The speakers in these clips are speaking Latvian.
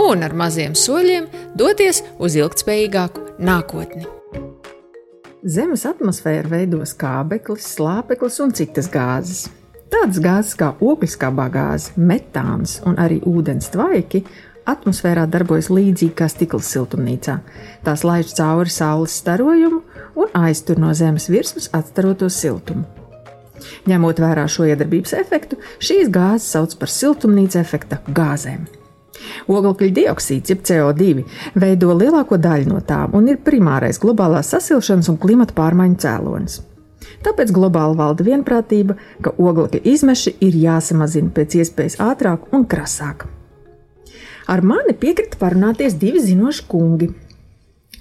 un ar maziem soļiem doties uz ilgspējīgāku nākotni. Zemes atmosfēru veido skābeklis, slāpeklis un citas gāzes. Tādas gāzes kā ogliskābā gāze, metāns un arī ūdens tvaiki atmosfērā darbojas līdzīgi kā stikla siltumnīcā. Tās laiž cauri saules starojumu un aiztur no zemes virsmas atstaroto siltumu. Ņemot vērā šo iedarbības efektu, šīs gāzes sauc par siltumnīca efekta gāzēm. Oglekļa dioksīds, jeb CO2, veido lielāko daļu no tām un ir primārais globālās sasilšanas un klimata pārmaiņu cēlonis. Tāpēc globāli valda vienprātība, ka oglekļa izmeši ir jāsamazina pēc iespējas ātrāk un krasāk. Ar mani piekrita parunāties divi zinoši kungi,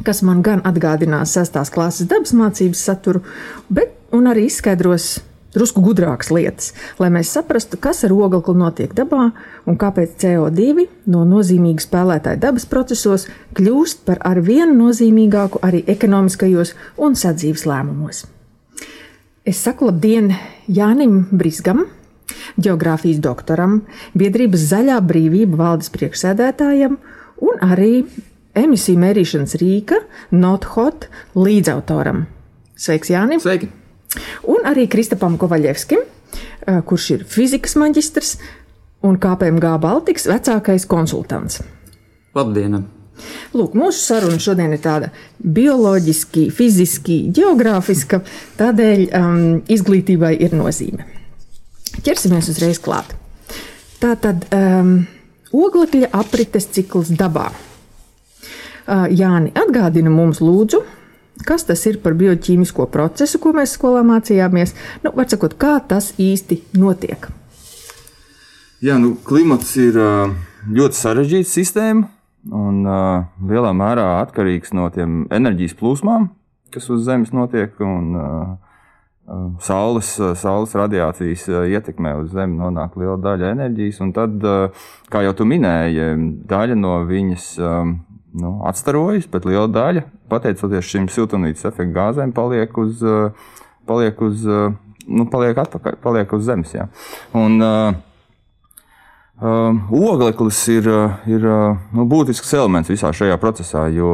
kas man gan atgādinās sestās klases dabas mācības saturu, bet arī izskaidros drusku gudrākas lietas, lai mēs saprastu, kas ar oglekli notiek dabā un kāpēc CO2 no nozīmīga spēlētāja dabas procesos kļūst par arvien nozīmīgāku arī ekonomiskajos un sadzīves lēmumos. Es saku labdien Jānim Brisgam, geogrāfijas doktoram, biedrības Zaļā brīvība valdes priekšsēdētājam un arī emisiju mērīšanas rīka NotHot līdzautoram. Sveiks, Jānim! Sveiki! Un arī Kristapam Kovaļevskim, kurš ir fizikas maģistrs un KPMG Baltikas vecākais konsultants. Labdien! Lūk, mūsu saruna šodien ir tāda bioloģiski, fiziski, geogrāfiska, tādēļ um, izglītībai ir nozīme. Ķersimies uzreiz klāt. Tā tad um, oglekļa aprites cikls dabā. Uh, Jāni, atgādini mums, lūdzu, kas tas ir par bioķīmisko procesu, ko mēs skolā mācījāmies. Nu, var sakot, kā tas īsti notiek? Jā, nu, klimats ir ļoti sarežģīta sistēma un uh, lielā mērā atkarīgs no tiem enerģijas plūsmām, kas uz Zemes notiek. Un, uh, Saules, saules radiācijas ietekmē uz Zemi nonāk liela daļa enerģijas, un tad, kā jau tu minēji, daļa no viņas nu, atstarojas, bet liela daļa, pateicoties šīm siltumnīcas efekta gāzēm, paliek uz, paliek uz, nu, paliek atpakaļ, paliek uz Zemes. Jā. Un, uh, ogleklis ir, ir nu, būtisks elements visā šajā procesā, jo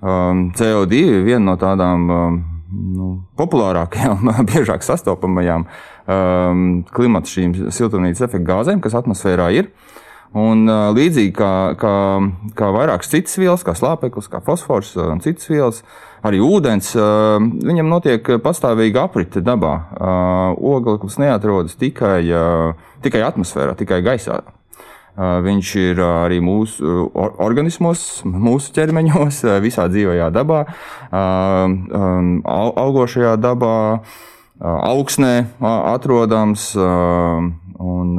um, CO2 ir viena no tādām um, nu, populārākajām, biežāk sastopamajām um, klimata šīm siltumnīcas efekta gāzēm, kas atmosfērā ir. Un, uh, līdzīgi kā, kā, kā vairākas citas vielas, kā slāpeklis, kā fosfors un citas vielas, arī ūdens, uh, viņam notiek pastāvīga aprite dabā. Uh, ogleklis neatrodas tikai, tikai atmosfērā, tikai gaisā. Viņš ir arī mūsu organismos, mūsu ķermeņos, visā dzīvajā dabā, um, augošajā dabā, augsnē atrodams. Un,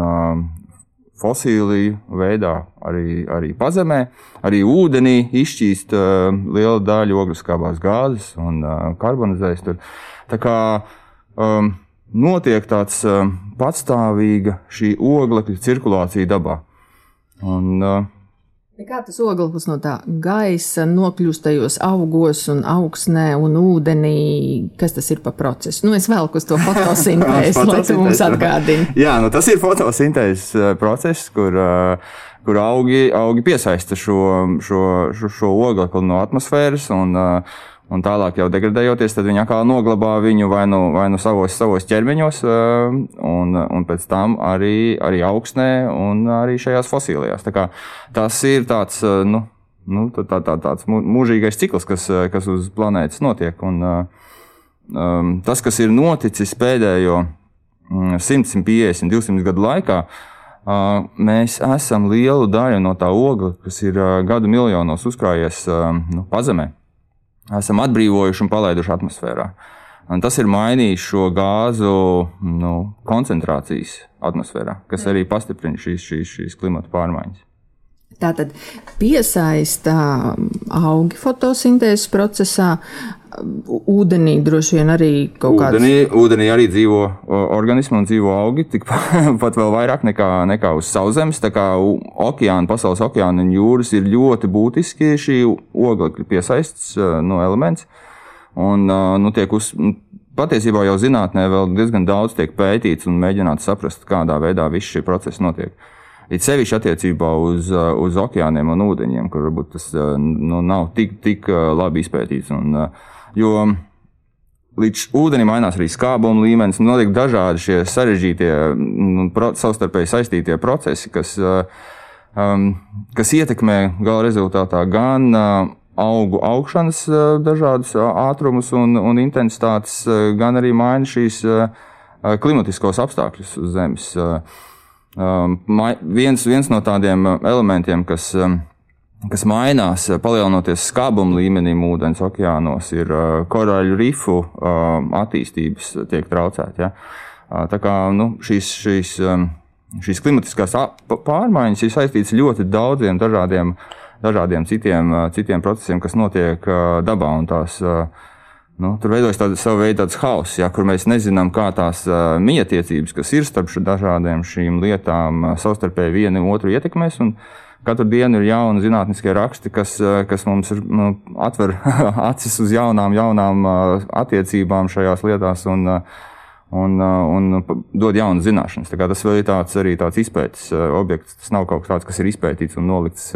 fosīliju veidā, arī, arī pazemē, arī ūdenī izšķīst uh, liela daļa ogliskābās gāzes un uh, karbonizējas tur. Tā kā um, notiek tāds uh, patstāvīga šī oglekļa cirkulācija dabā. Un, uh, Kā tas ogleklis no tā gaisa nokļūst tajos augos un augsnē un ūdenī? Kas tas ir pa procesu? Nu, es velku uz to fotosintēzi, lai tu mums atgādini. Jā, nu tas ir fotosintēzes uh, process, kur, uh, kur augi, augi piesaista šo, šo, šo, šo oglekli no atmosfēras un uh, Un tālāk, jau degradējoties, tad viņi atkal noglabā viņu vai nu, vai nu savos, savos ķermeņos, eh, un, un pēc tam arī, arī augsnē un arī šajās fosilijās. Tas ir tāds, eh, nu, nu, tā, tā, tāds mūžīgais cikls, kas, eh, kas uz planētas notiek. Un, um, tas, kas ir noticis pēdējo 100, 150, 200 gadu laikā, Uh, mēs esam lielu daļu no tā ogļa, kas ir uh, gadu miljonos uzkrājies uh, nu, pazemē esam atbrīvojuši un palaiduši atmosfērā. Un tas ir mainījis šo gāzu nu, koncentrācijas atmosfērā, kas arī pastiprina šīs, šīs, šīs klimata pārmaiņas. Tātad piesaista augi fotosintēzes procesā, ūdenī droši vien arī kaut kādā veidā. Ūdenī arī dzīvo organismi un dzīvo augi, tikpat vēl vairāk nekā, nekā uz sauszemes. Tā kā okeāna, pasaules okeāna un jūras ir ļoti būtiski šī oglekļa piesaists no elements. Un, nu, tiek uz, patiesībā jau zinātnē vēl diezgan daudz tiek pētīts un mēģināts saprast, kādā veidā viss šie procesi notiek. It sevišķi attiecībā uz, uh, uz okeāniem un ūdeņiem, kur varbūt tas uh, nu, nav tik, tik uh, labi izpētīts. Un, jo līdz ūdenim mainās arī skābuma līmenis, notiek dažādi šie sarežģītie, nu, pro, savstarpēji saistītie procesi, kas, um, kas ietekmē gala rezultātā gan uh, augu augšanas uh, dažādus uh, ātrumus un, un intensitātes, gan arī maina šīs klimatiskos apstākļus uz Zemes. Um, viens, viens no tādiem uh, elementiem, kas, um, kas mainās, uh, palielinoties skābuma līmenim ūdens okeānos, ir uh, korāļu rifu um, attīstības tiek traucēta. Ja? Tā kā nu, šīs, šīs, šīs klimatiskās pārmaiņas ir saistītas ļoti daudziem dažādiem, dažādiem citiem, citiem procesiem, kas notiek dabā. Tās, Nu, tur veidojas tāda sava veida hauss, ja, kur mēs nezinām, kā tās uh, mietiecības, kas ir starp dažādiem šīm lietām, uh, savstarpēji viena otru ietekmēs. Katru dienu ir jauni zinātniskie raksti, kas, uh, kas mums ir, nu, atver acis uz jaunām, jaunām uh, attiecībām šajās lietās un, uh, un, un dod jaunas zināšanas. Tas vēl ir tāds, arī tāds izpētes objekts. Tas nav kaut kas tāds, kas ir izpētīts un nolikts.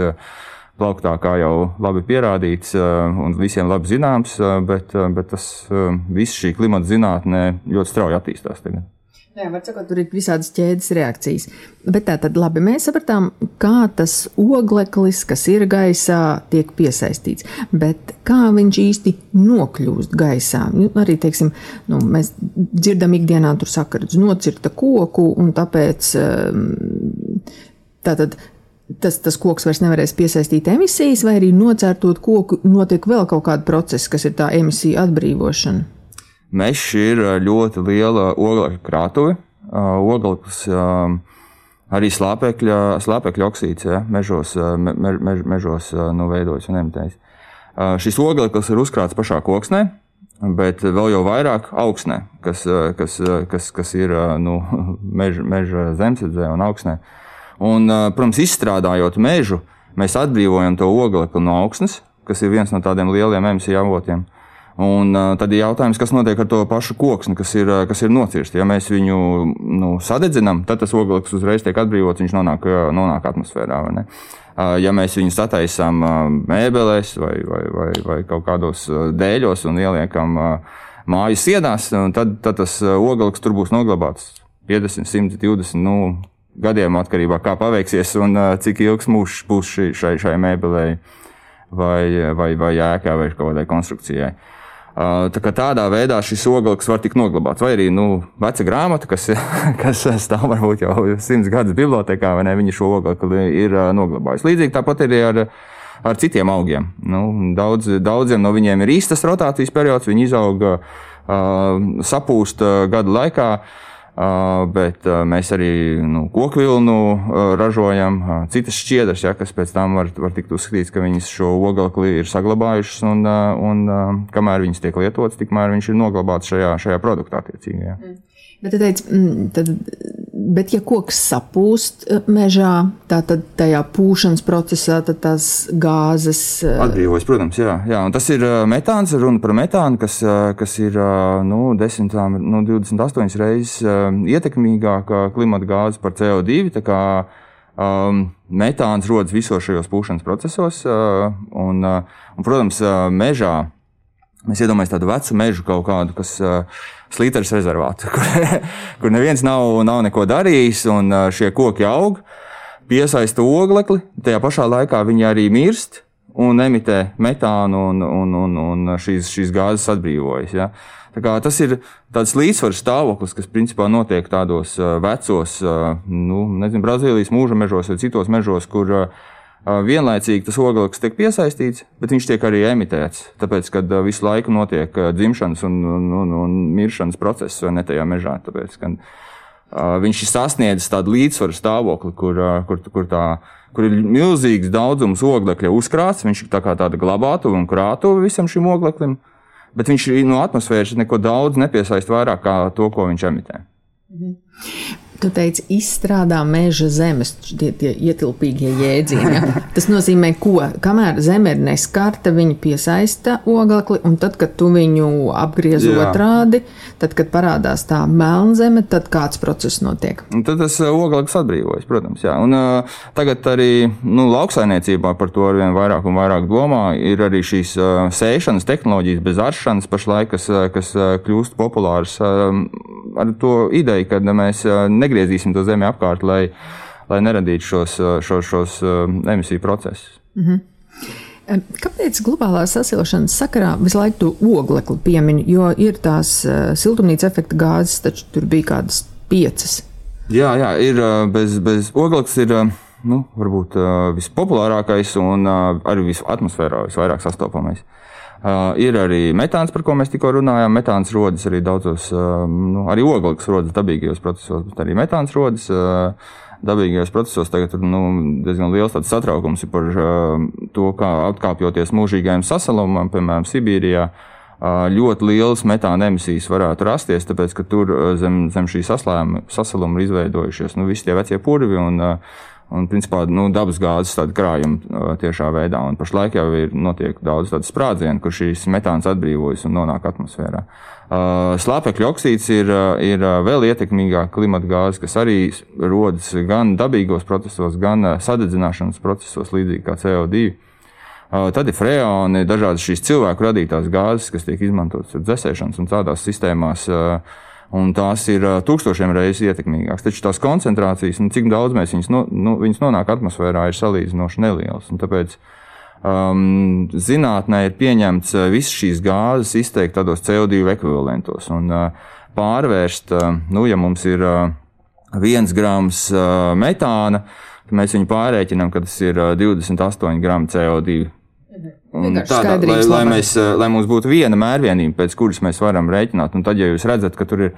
Plauktā, kā jau labi pierādīts eh, un visiem labi zināms, eh, bet, eh, bet tas viss šī klimata zinātnē ļoti strauji attīstās. Tagad. Jā, var sakot, tur ir visādas ķēdes reakcijas. Bet tā tad labi, mēs sapratām, kā tas ogleklis, kas ir gaisā, tiek piesaistīts. Bet kā viņš īsti nokļūst gaisā? Nu, arī, teiksim, nu, mēs dzirdam ikdienā tur sakaradz nocirta koku un tāpēc tātad tas, tas koks vairs nevarēs piesaistīt emisijas, vai arī nocērtot koku, notiek vēl kaut kāda procesa, kas ir tā emisija atbrīvošana? Mežs ir ļoti liela oglekļa krātuve. Ogleklis arī slāpekļa, slāpekļa oksīds ja, mežos, me, me, mežos nu, veidojas un emitējas. Šis ogleklis ir uzkrāts pašā koksnē, bet vēl jau vairāk augsnē, kas, kas, kas, kas ir nu, meža, meža zemesardzē un augsnē. Uh, Un, protams, izstrādājot mežu, mēs atbrīvojam to oglekli no augsnes, kas ir viens no tādiem lieliem emisiju avotiem. Un uh, tad ir jautājums, kas notiek ar to pašu koksni, kas ir, kas ir nocirsts. Ja mēs viņu nu, sadedzinām, tad tas ogleklis uzreiz tiek atbrīvots, viņš nonāk, nonāk atmosfērā. Uh, ja mēs viņus attaisām uh, mēbelēs vai, vai, vai, vai kaut kādos dēļos un ieliekam mājas sienās, tad, tad tas ogleklis tur būs noglabāts 50, 120, nu, gadiem, atkarībā no tā, kā paveiksies un cik ilgs mūžs būs šai, šai, šai mēbelei vai, vai, vai ēkai vai kādai konstrukcijai. Uh, tā tādā veidā šis ogleklis var tikt noglabāts. Vai arī nu, veca grāmata, kas, kas stāv varbūt jau simts gadus bibliotekā, vai ne, viņa šo oglekli ir noglabājusi. Līdzīgi tāpat ir ar, ar citiem augiem. Nu, daudz, daudziem no viņiem ir īstas rotācijas periods, viņi izauga, uh, sapūst gadu laikā. Bet mēs arī nu, koku vilnu ražojam, citas šķiedras, ja, kas pēc tam var, var tikt uzskatīts, ka viņas šo oglekli ir saglabājušas, un, un kamēr viņas tiek lietotas, tikmēr viņš ir noglabāts šajā, šajā produktā attiecīgi. Ja. Mm. Bet, teici, mm, tad, bet ja koks sapūst eh, mežā, tad tajā pūšanas procesā tās gāzes eh, atbrīvojas. Protams, jā, jā. Un tas ir eh, metāns, runa par metānu, kas, kas ir nu, 10, nu, 28 reizes ietekmīgāka klimata gāze par CO2. Um, metāns rodas visos šajos pūšanas procesos, uh, un, uh, un, protams, uh, mežā mēs iedomājamies tādu vecu mežu kaut kādu, kas uh, slīteres rezervātu, kur, kur neviens nav, nav neko darījis, un šie koki aug, piesaista oglekli, tajā pašā laikā viņi arī mirst un emitē metānu, un, un, un, un šīs, šīs gāzes atbrīvojas. Ja? Tas ir tāds līdzsvars stāvoklis, kas principā notiek tādos vecos, nu, nezinu, Brazīlijas mūža mežos vai citos mežos, kur uh, Vienlaicīgi tas ogleklis tiek piesaistīts, bet viņš tiek arī emitēts. Tāpēc, kad visu laiku notiek dzimšanas un, un, un, un miršanas process vai ne tajā mežā. Tāpēc, kad, viņš ir sasniedzis tādu līdzsvaru stāvokli, kur, kur, kur, tā, kur ir milzīgs daudzums oglekļa uzkrāts. Viņš ir tā kā tāda glabātuve un krātuve visam šim ogleklim, bet viņš no atmosfēras neko daudz nepiesaista vairāk kā to, ko viņš emitē. Tu teici, izstrādā meža zemes, tie, tie ietilpīgie jēdzieni. Ja? Tas nozīmē, ko? Kamēr zeme ir neskarta, viņa piesaista oglekli, un tad, kad tu viņu apgriez Jā. otrādi, tad, kad parādās tā melna zeme, tad kāds process notiek? Un tad tas uh, ogleklis atbrīvojas, protams. Jā. Un, uh, tagad arī nu, lauksainiecībā par to arvien vairāk un vairāk domā. Ir arī šīs uh, sēšanas tehnoloģijas bez aršanas pašlaik, kas, uh, kas uh, kļūst populāras uh, ar to ideju, ka mēs uh, negriezīsim to zemi apkārt, lai, lai neradītu šos, šos, šos emisiju procesus. Mm -hmm. Kāpēc globālā sasilšanas sakarā visu laiku to oglekli piemiņu? Jo ir tās siltumnīca efekta gāzes, taču tur bija kādas piecas. Jā, jā ir bez, bez ogleklis. Ir, nu, varbūt uh, vispopulārākais un uh, arī visatmosfērā visvairāk sastopamais. Uh, ir arī metāns, par ko mēs tikko runājām. Metāns rodas arī daudzos, uh, nu, arī ogleklis rodas dabīgajos procesos, bet arī metāns rodas. Uh, dabīgajos procesos tagad ir nu, diezgan liels satraukums par uh, to, kā atkāpjoties mūžīgajam sasalumam, piemēram, Sibīrijā. Uh, ļoti lielas metāna emisijas varētu rasties, tāpēc ka tur zem, zem šī sasaluma ir izveidojušies nu, visi tie vecie purvi un uh, Un, principā, nu, dabas gāzes krājuma tiešā veidā. Un pašlaik jau ir notiek daudz tādu sprādzienu, kur šīs metāns atbrīvojas un nonāk atmosfērā. Uh, slāpekļa oksīds ir, ir vēl ietekmīgāka klimata gāze, kas arī rodas gan dabīgos procesos, gan sadedzināšanas procesos, līdzīgi kā CO2. Uh, tad ir freoni, dažādas šīs cilvēku radītās gāzes, kas tiek izmantotas dzēsēšanas un tādās sistēmās. Uh, un tās ir tūkstošiem reizes ietekmīgākas. Taču tās koncentrācijas, nu, cik daudz mēs viņus, no, nu, viņus nonāk atmosfērā, ir salīdzinoši nelielas. Tāpēc um, zinātnē ir pieņemts visas šīs gāzes izteikt tādos CO2 ekvivalentos un uh, pārvērst, uh, nu, ja mums ir uh, viens grams uh, metāna, tad mēs viņu pārreikinām, ka tas ir uh, 28 gramu CO2 Tādā, lai, lai, mēs, eh, lai mums būtu viena mērvienība, pēc kuras mēs varam rēķināt, un tad, ja jūs redzat, ka tur ir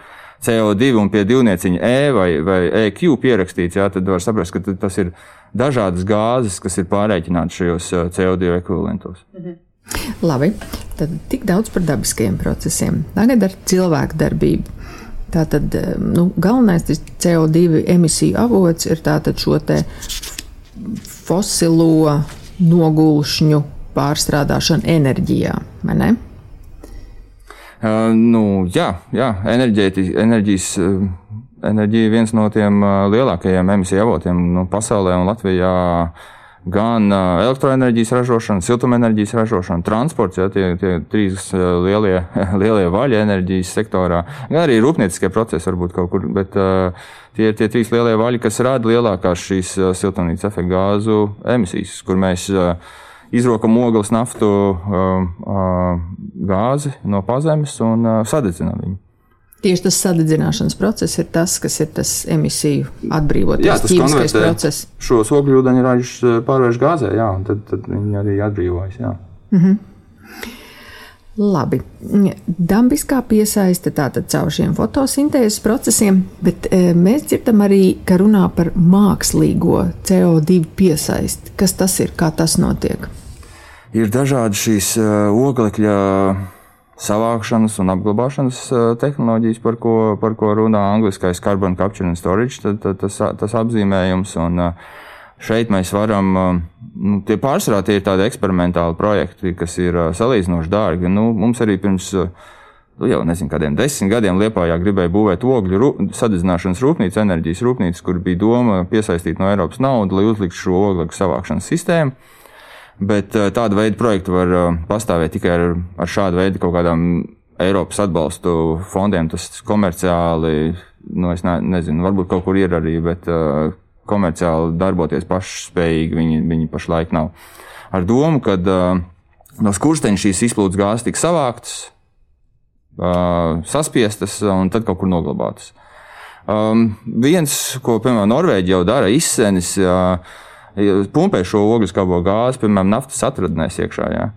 CO2 un pie divnieciņa E vai, vai EQ pierakstīts, jā, tad var saprast, ka tas ir dažādas gāzes, kas ir pārreikinātas šajos eh, CO2 ekvivalentos. Mhm. Labi, tad tik daudz par dabiskajiem procesiem. Tagad ar cilvēku darbību. Tātad eh, nu, galvenais CO2 emisiju avots ir šo fosilo nogulšņu pārstrādāšanu enerģijā? Uh, nu, jā, jā enerģijas, enerģija ir viens no tiem lielākajiem emisiju avotiem nu, pasaulē un Latvijā. Gan elektroenerģijas ražošana, siltumenerģijas ražošana, transports, ja, tie, tie trīs lielie, lielie vaļi enerģijas sektorā, gan arī rūpnieciskie procesi varbūt kaut kur, bet uh, tie ir tie trīs lielie vaļi, kas rada lielākās šīs siltumnīcas efekta gāzu emisijas, kur mēs uh, izrokam ogles, naftu, gāzi no pazemes un sadedzinām viņu. Tieši tas sadedzināšanas process ir tas, kas ir tas emisiju atbrīvotais ķīmiskais process. Šos ogļūdeņražus pārvērš gāzē, jā, un tad, tad viņi arī atbrīvojas. Jā. Mm -hmm. Labi. Dabiskā piesaiste tātad caur šiem fotosintēzes procesiem, bet e, mēs dzirdam arī, ka runā par mākslīgo CO2 piesaisti. Kas tas ir, kā tas notiek? Ir dažādi šīs oglekļa savākšanas un apglabāšanas tehnoloģijas, par ko, par ko runā angliskais carbon capture and storage, tad, tad tas, tas apzīmējums. Un, šeit mēs varam, nu, tie pārsvarā tie ir tādi eksperimentāli projekti, kas ir salīdzinoši dārgi. Nu, mums arī pirms nu, jau nezinu, kādiem desmit gadiem Lietpājā gribēja būvēt ogļu rūp, sadedzināšanas rūpnīcu, enerģijas rūpnīcu, kur bija doma piesaistīt no Eiropas naudu, lai uzliktu šo oglekļa savākšanas sistēmu. Bet eh, tāda veida projekti var eh, pastāvēt tikai ar, ar šādu veidu kaut kādām Eiropas atbalstu fondiem. Tas komerciāli, nu, es ne, nezinu, varbūt kaut kur ir arī, bet uh, komerciāli darboties pašspējīgi viņi, viņi pašlaik nav. Ar domu, ka uh, no skursteņa šīs izplūdes gāzes tiks savāktas, uh, saspiestas un tad kaut kur noglabātas. Um, viens, ko, piemēram, Norvēģija jau dara, izsenis. Uh, pumpē šo ogļu skābo gāzi, piemēram, naftas atradnēs iekšā. Jā.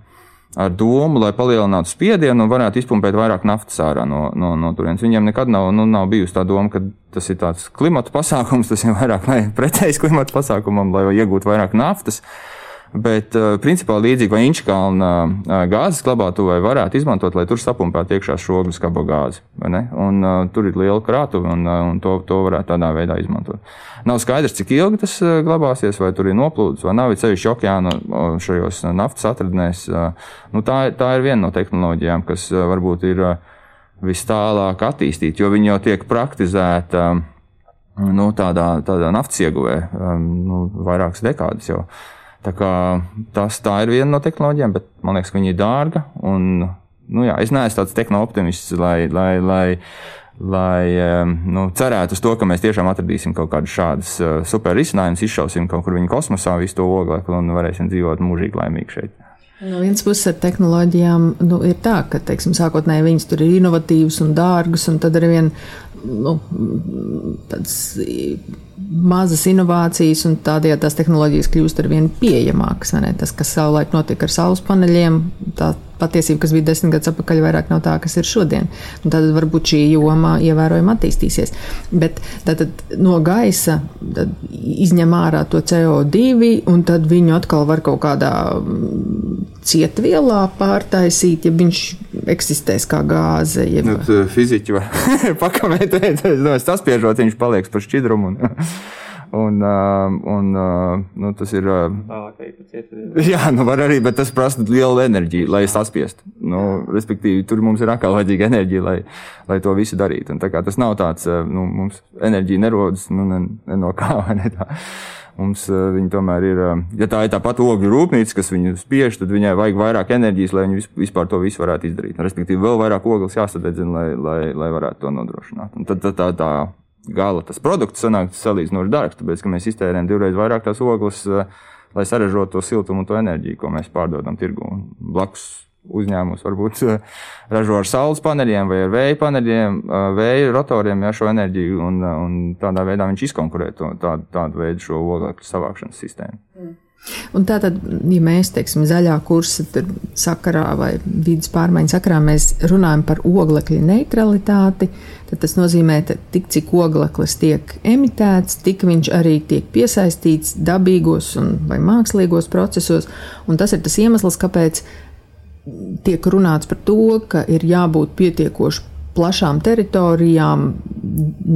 ar domu, lai palielinātu spiedienu un varētu izpumpēt vairāk naftas ārā no, no, no turienes. Viņiem nekad nav, nu, nav bijusi tā doma, ka tas ir tāds klimata pasākums, tas ir vairāk pretējs klimata pasākumam, lai iegūtu vairāk naftas. Uh, Bet, uh, principā, līdzīgi vai Inčkalna uh, gāzes glabātuvē varētu izmantot, lai tur sapumpētu iekšā šogļu skabo gāzi. Un, tur ir liela krātuve, un, un to, to varētu tādā veidā izmantot. Nav skaidrs, cik ilgi tas glabāsies, vai tur ir noplūdes, vai nav. Sevišķi okeāna šajos naftas atradnēs. Nu, tā, tā ir viena no tehnoloģijām, kas varbūt ir vis tālāk attīstīta, jo viņi jau tiek praktizēta. Nu, tādā, tādā naftas ieguvē nu, vairākas dekādas jau. Tā kā, tas tā ir viena no tehnoloģijām, bet man liekas, ka viņa ir dārga. Un, nu, jā, es neesmu tāds tehno-optimists, lai, lai, lai, lai nu, cerētu uz to, ka mēs tiešām atradīsim kaut kādus šādus uh, super risinājumus, izšausim kaut kur viņa kosmosā visu to oglekli un varēsim dzīvot mūžīgi laimīgi šeit. No vienas puses, ar tehnoloģijām nu, ir tā, ka teiksim, sākotnēji viņas tur ir inovatīvas un dārgas, un tad ar vien nu, mazas inovācijas, un tādējādi tās tehnoloģijas kļūst ar vien pieejamākas. Tas, kas savulaik notika ar saules paneļiem, tā patiesība, kas bija desmit gadus atpakaļ, vairāk nav tā, kas ir šodien. Un tad varbūt šī joma ievērojami attīstīsies. Bet tad, tad no gaisa izņem ārā to CO2, un tad viņu atkal var kaut kādā mm, cietvielā pārtaisīt, ja viņš eksistēs kā gāze. Jeb... Nu, fiziķi var pakavēties, tas spiežot, viņš paliek par šķidrumu. Un... Un, un, nu, tas ir. Jā, nu var arī, bet tas prasa lielu enerģiju, lai es saspiestu. Nu, respektīvi, tur mums ir atkal vajadzīga enerģija, lai, lai to visu darītu. Un, tā tas nav tāds, nu, mums enerģija nerodas nu, ne, ne no kā. Ne tā. Mums viņa tomēr ir, ja tā ir tā pati ogļu rūpnīca, kas viņu spiež, tad viņai vajag vairāk enerģijas, lai viņi vispār to visu varētu izdarīt. Respektīvi, vēl vairāk ogles jāsadedzina, lai, lai, lai varētu to nodrošināt. Un tad tā, tā, tā gala tas produkts sanāk salīdzinoši dārgs, tāpēc ka mēs iztērējam divreiz vairāk tās ogles, eh, lai saražotu to siltumu un to enerģiju, ko mēs pārdodam tirgu. Blakus uzņēmums varbūt eh, ražo ar saules paneļiem vai ar vēja paneļiem, eh, vēja rotoriem ja, šo enerģiju, un, un tādā veidā viņš izkonkurē to, tādu, tādu veidu šo oglekļu savākšanas sistēmu. Mm. Un tātad, ja mēs teiksim, zaļā kursa sakarā vai vidas pārmaiņu sakarā mēs runājam par oglekļa neutralitāti, tad tas nozīmē, ka tik cik ogleklis tiek emitēts, tik viņš arī tiek piesaistīts dabīgos vai mākslīgos procesos. Un tas ir tas iemesls, kāpēc tiek runāts par to, ka ir jābūt pietiekoši plašām teritorijām,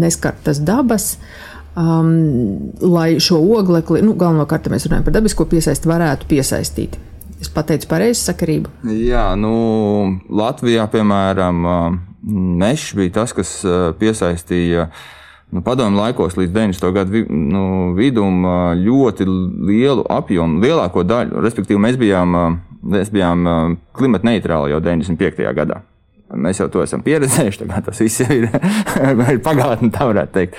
neskartas dabas. Uh, um, lai šo oglekli, nu, galvenokārt mēs runājam par dabisko piesaisti, varētu piesaistīt. Es pateicu pareizi sakarību. Jā, nu, Latvijā, piemēram, mežs bija tas, kas piesaistīja nu, padomu laikos līdz 90. gadu nu, vidum ļoti lielu apjomu, lielāko daļu. Respektīvi, mēs bijām, mēs bijām klimata neitrāli jau 95. gadā. Mēs jau to esam pieredzējuši, tas viss ir, ir pagātne, tā varētu teikt.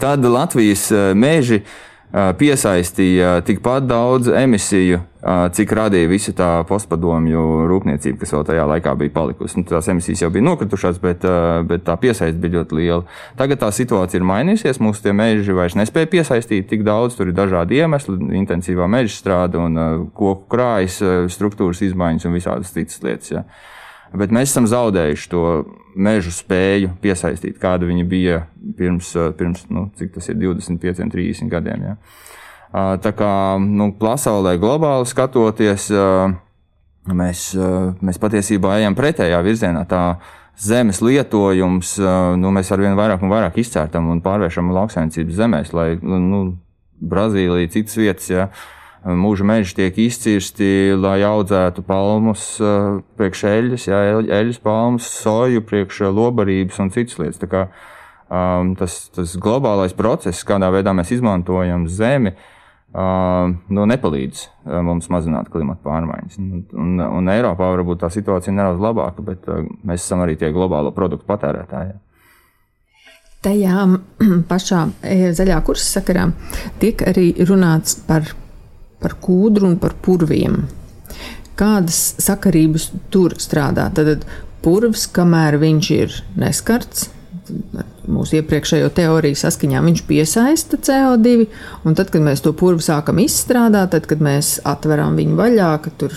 Tad Latvijas eh, meži eh, piesaistīja tikpat daudz emisiju, eh, cik radīja visa tā postpadomju rūpniecība, kas vēl tajā laikā bija palikusi. Nu, tās emisijas jau bija nokritušās, bet, bet tā piesaiste bija ļoti liela. Tagad tā situācija ir mainījusies. Mūsu tie meži vairs nespēja piesaistīt tik daudz, tur ir dažādi iemesli, intensīvā meža strāde un koku krājas struktūras izmaiņas un visādas citas lietas. Ja bet mēs esam zaudējuši to mežu spēju piesaistīt, kāda viņa bija pirms, eh, pirms nu, cik tas ir 25, 30 gadiem. Ja. Tā kā nu, pasaulē globāli skatoties, mēs, mēs patiesībā ejam pretējā virzienā. Tā zemes lietojums, nu, mēs arvien vairāk un vairāk izcērtam un pārvēršam lauksainicības zemēs, lai nu, Brazīlija, citas vietas. Ja, Mūža meži tiek izcirsti, lai audzētu palmus eh, priekš eļļas, jā, eļļas palmus, soju priekš lobarības un citas lietas. Tā kā, um, tas, tas globālais process, kādā veidā mēs izmantojam zemi, Uh, nu, nepalīdz uh, mums mazināt klimata pārmaiņas. Un, un, un Eiropā varbūt tā situācija ir nedaudz labāka, bet uh, mēs esam arī tie globālo produktu patērētāji. Tajā pašā zaļā kursa sakarā tiek arī runāts par par kūdru un par purviem. Kādas sakarības tur strādā? Tad purvs, kamēr viņš ir neskarts, mūsu iepriekšējo teoriju saskaņā viņš piesaista CO2, un tad, kad mēs to purvu sākam izstrādāt, tad, kad mēs atveram viņu vaļā, kad tur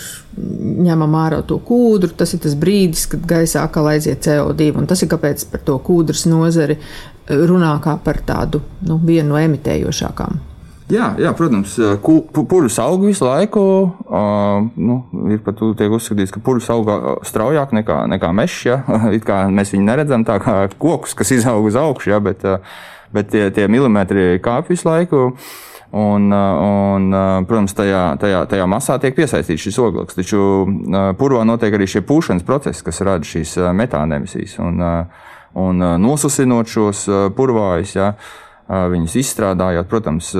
ņemam ārā to kūdru, tas ir tas brīdis, kad gaisā atkal aiziet CO2, un tas ir kāpēc par to kūdras nozari runā kā par tādu nu, vienu no emitējošākām. Jā, jā, protams, purvs aug visu laiku. Uh, nu, ir pat uzskatīts, ka purvs aug straujāk nekā, nekā mežs. Ja? Mēs viņu neredzam tā kā kokus, kas izaug uz augšu, ja? bet, bet tie, tie milimetri kāp visu laiku. Un, un, protams, tajā, tajā, tajā masā tiek piesaistīts šis ogleklis. Taču purvā notiek arī šie pūšanas procesi, kas rada šīs metāna emisijas. Un, un nosusinot šos purvājus, ja, viņus izstrādājot, protams,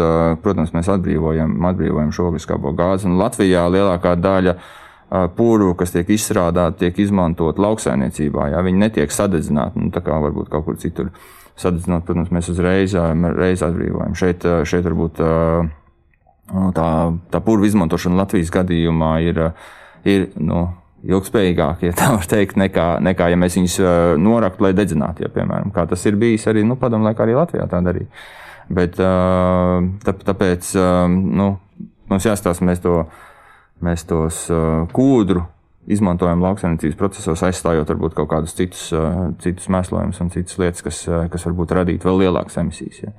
protams mēs atbrīvojam, atbrīvojam šo ogliskābo gāzi. Un Latvijā lielākā daļa pūru, kas tiek izstrādāta, tiek izmantot lauksainiecībā. Jā, viņi netiek sadedzināti, nu, tā kā varbūt kaut kur citur sadedzināt. Protams, mēs uzreiz reiz atbrīvojam. Šeit, šeit varbūt tā, tā pūru izmantošana Latvijas gadījumā ir, ir nu, ilgspējīgāki, ja tā var teikt, nekā, nekā ja mēs viņus noraktu, lai dedzinātu, ja, piemēram, kā tas ir bijis arī nu, padomu laikā, arī Latvijā tā darīja. Bet tā, tāpēc nu, mums jāstāsta, mēs, to, mēs tos kūdru izmantojam lauksaimniecības procesos, aizstājot varbūt kaut kādus citus, citus mēslojumus un citas lietas, kas, kas varbūt radītu vēl lielākas emisijas. Ja.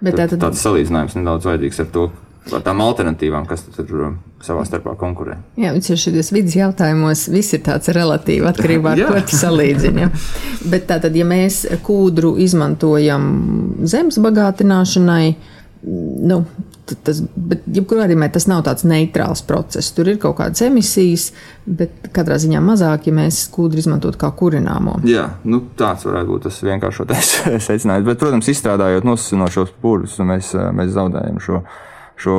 Bet tā, tad... Tāds salīdzinājums nedaudz vajadzīgs ar to, ar tām alternatīvām, kas tur um, savā starpā konkurē. Jā, viņš ir šajos vidas jautājumos, viss ir tāds relatīvi atkarībā no tā, ko salīdzina. Ja. Bet tātad, ja mēs kūdru izmantojam zemes bagātināšanai, nu, tas, bet jebkurā gadījumā tas nav tāds neitrāls process. Tur ir kaut kādas emisijas, bet katrā ziņā mazāk, ja mēs kūdru izmantot kā kurināmo. Jā, nu, tāds varētu būt tas vienkāršotais secinājums. Bet, protams, izstrādājot nosacinošos pūrus, mēs, mēs zaudējam šo šo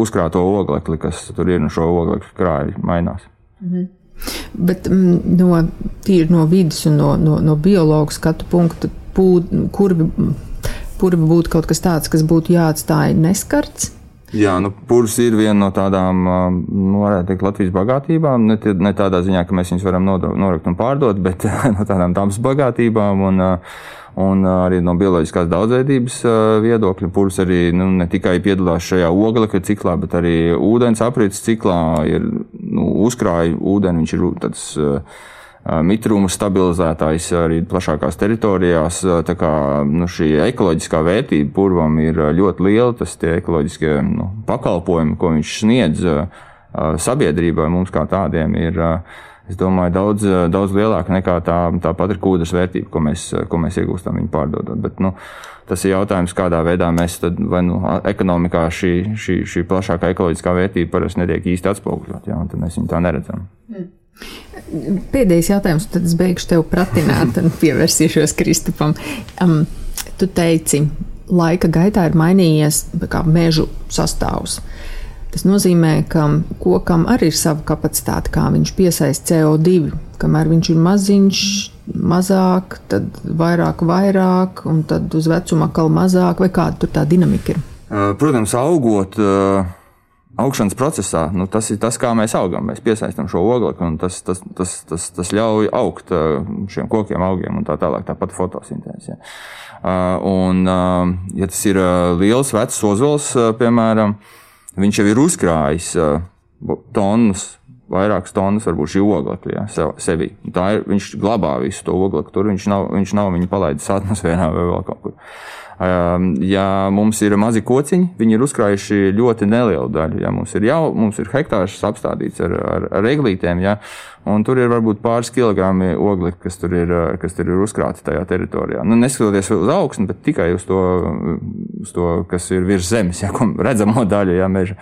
uzkrāto oglekli, kas tur ir un šo oglekļu krāju mainās. Mhm. Bet mm, no, tīri no vidas un no, no, no biologa skatu punkta, kurbi, kurbi būtu kaut kas tāds, kas būtu jāatstāj neskarts? Jā, nu, pūlis ir viena no tādām, nu, varētu teikt, Latvijas bagātībām. Ne, ne tādā ziņā, ka mēs viņus varam norakt un pārdot, bet no tādām dabas bagātībām. Un, uh, un arī no bioloģiskās daudzveidības viedokļa. Pūlis arī nu, ne tikai piedalās šajā oglekļa ciklā, bet arī ūdens aprits ciklā. Ir nu, uzkrāja ūdeni, viņš ir tāds mitruma stabilizētājs arī plašākās teritorijās. Tā kā nu, šī ekoloģiskā vērtība purvam ir ļoti liela, tas tie ekoloģiskie nu, pakalpojumi, ko viņš sniedz sabiedrībai, mums kā tādiem, ir es domāju, daudz, daudz lielāka nekā tā, tā pat ir kūdras vērtība, ko mēs, ko mēs iegūstam viņu pārdodot. Bet, nu, tas ir jautājums, kādā veidā mēs tad, vai nu, ekonomikā šī, šī, šī plašākā ekoloģiskā vērtība parasti netiek īsti atspoguļot, ja, un tad mēs viņu tā neredzam. Mm. Pēdējais jautājums, tad es beigšu tev pratināt un pievērsīšos Kristupam. Um, tu teici, laika gaitā ir mainījies mežu sastāvs. Uh, Tas nozīmē, ka kokam arī ir sava kapacitāte, kā viņš piesaista CO2. Kamēr viņš ir maziņš, mazāk, tad vairāk, vairāk, un tad uz vecumu atkal mazāk, vai kāda tur tā dinamika ir? Protams, augot. Augšanas procesā nu, tas ir tas, kā mēs augam. Mēs piesaistām šo oglekli, un tas, tas, tas, tas, tas ļauj augt šiem kokiem, augiem un tā tālāk. Tāpat fotosintēzē. Un, ja tas ir liels, vecs ozols, piemēram, viņš jau ir uzkrājis tonnas, vairākas tonnas, varbūt šī oglekļa ja, sev, sevi. Tā ir, viņš glabā visu to oglekli, tur viņš nav, viņš nav viņu palaidis atmosfērā vai vēl kaut kur. Um, ja mums ir mazi kociņi, viņi ir uzkrājuši ļoti nelielu daļu. Ja mums ir jau mums ir hektārs apstādīts ar, ar, ar eglītēm, ja, un tur ir varbūt pāris kilogrami oglekļa, kas tur ir, kas tur ir uzkrāti tajā teritorijā. Nu, neskatoties uz augstu, bet tikai uz to, uz to kas ir virs zemes, ja, redzamo daļu ja, meža.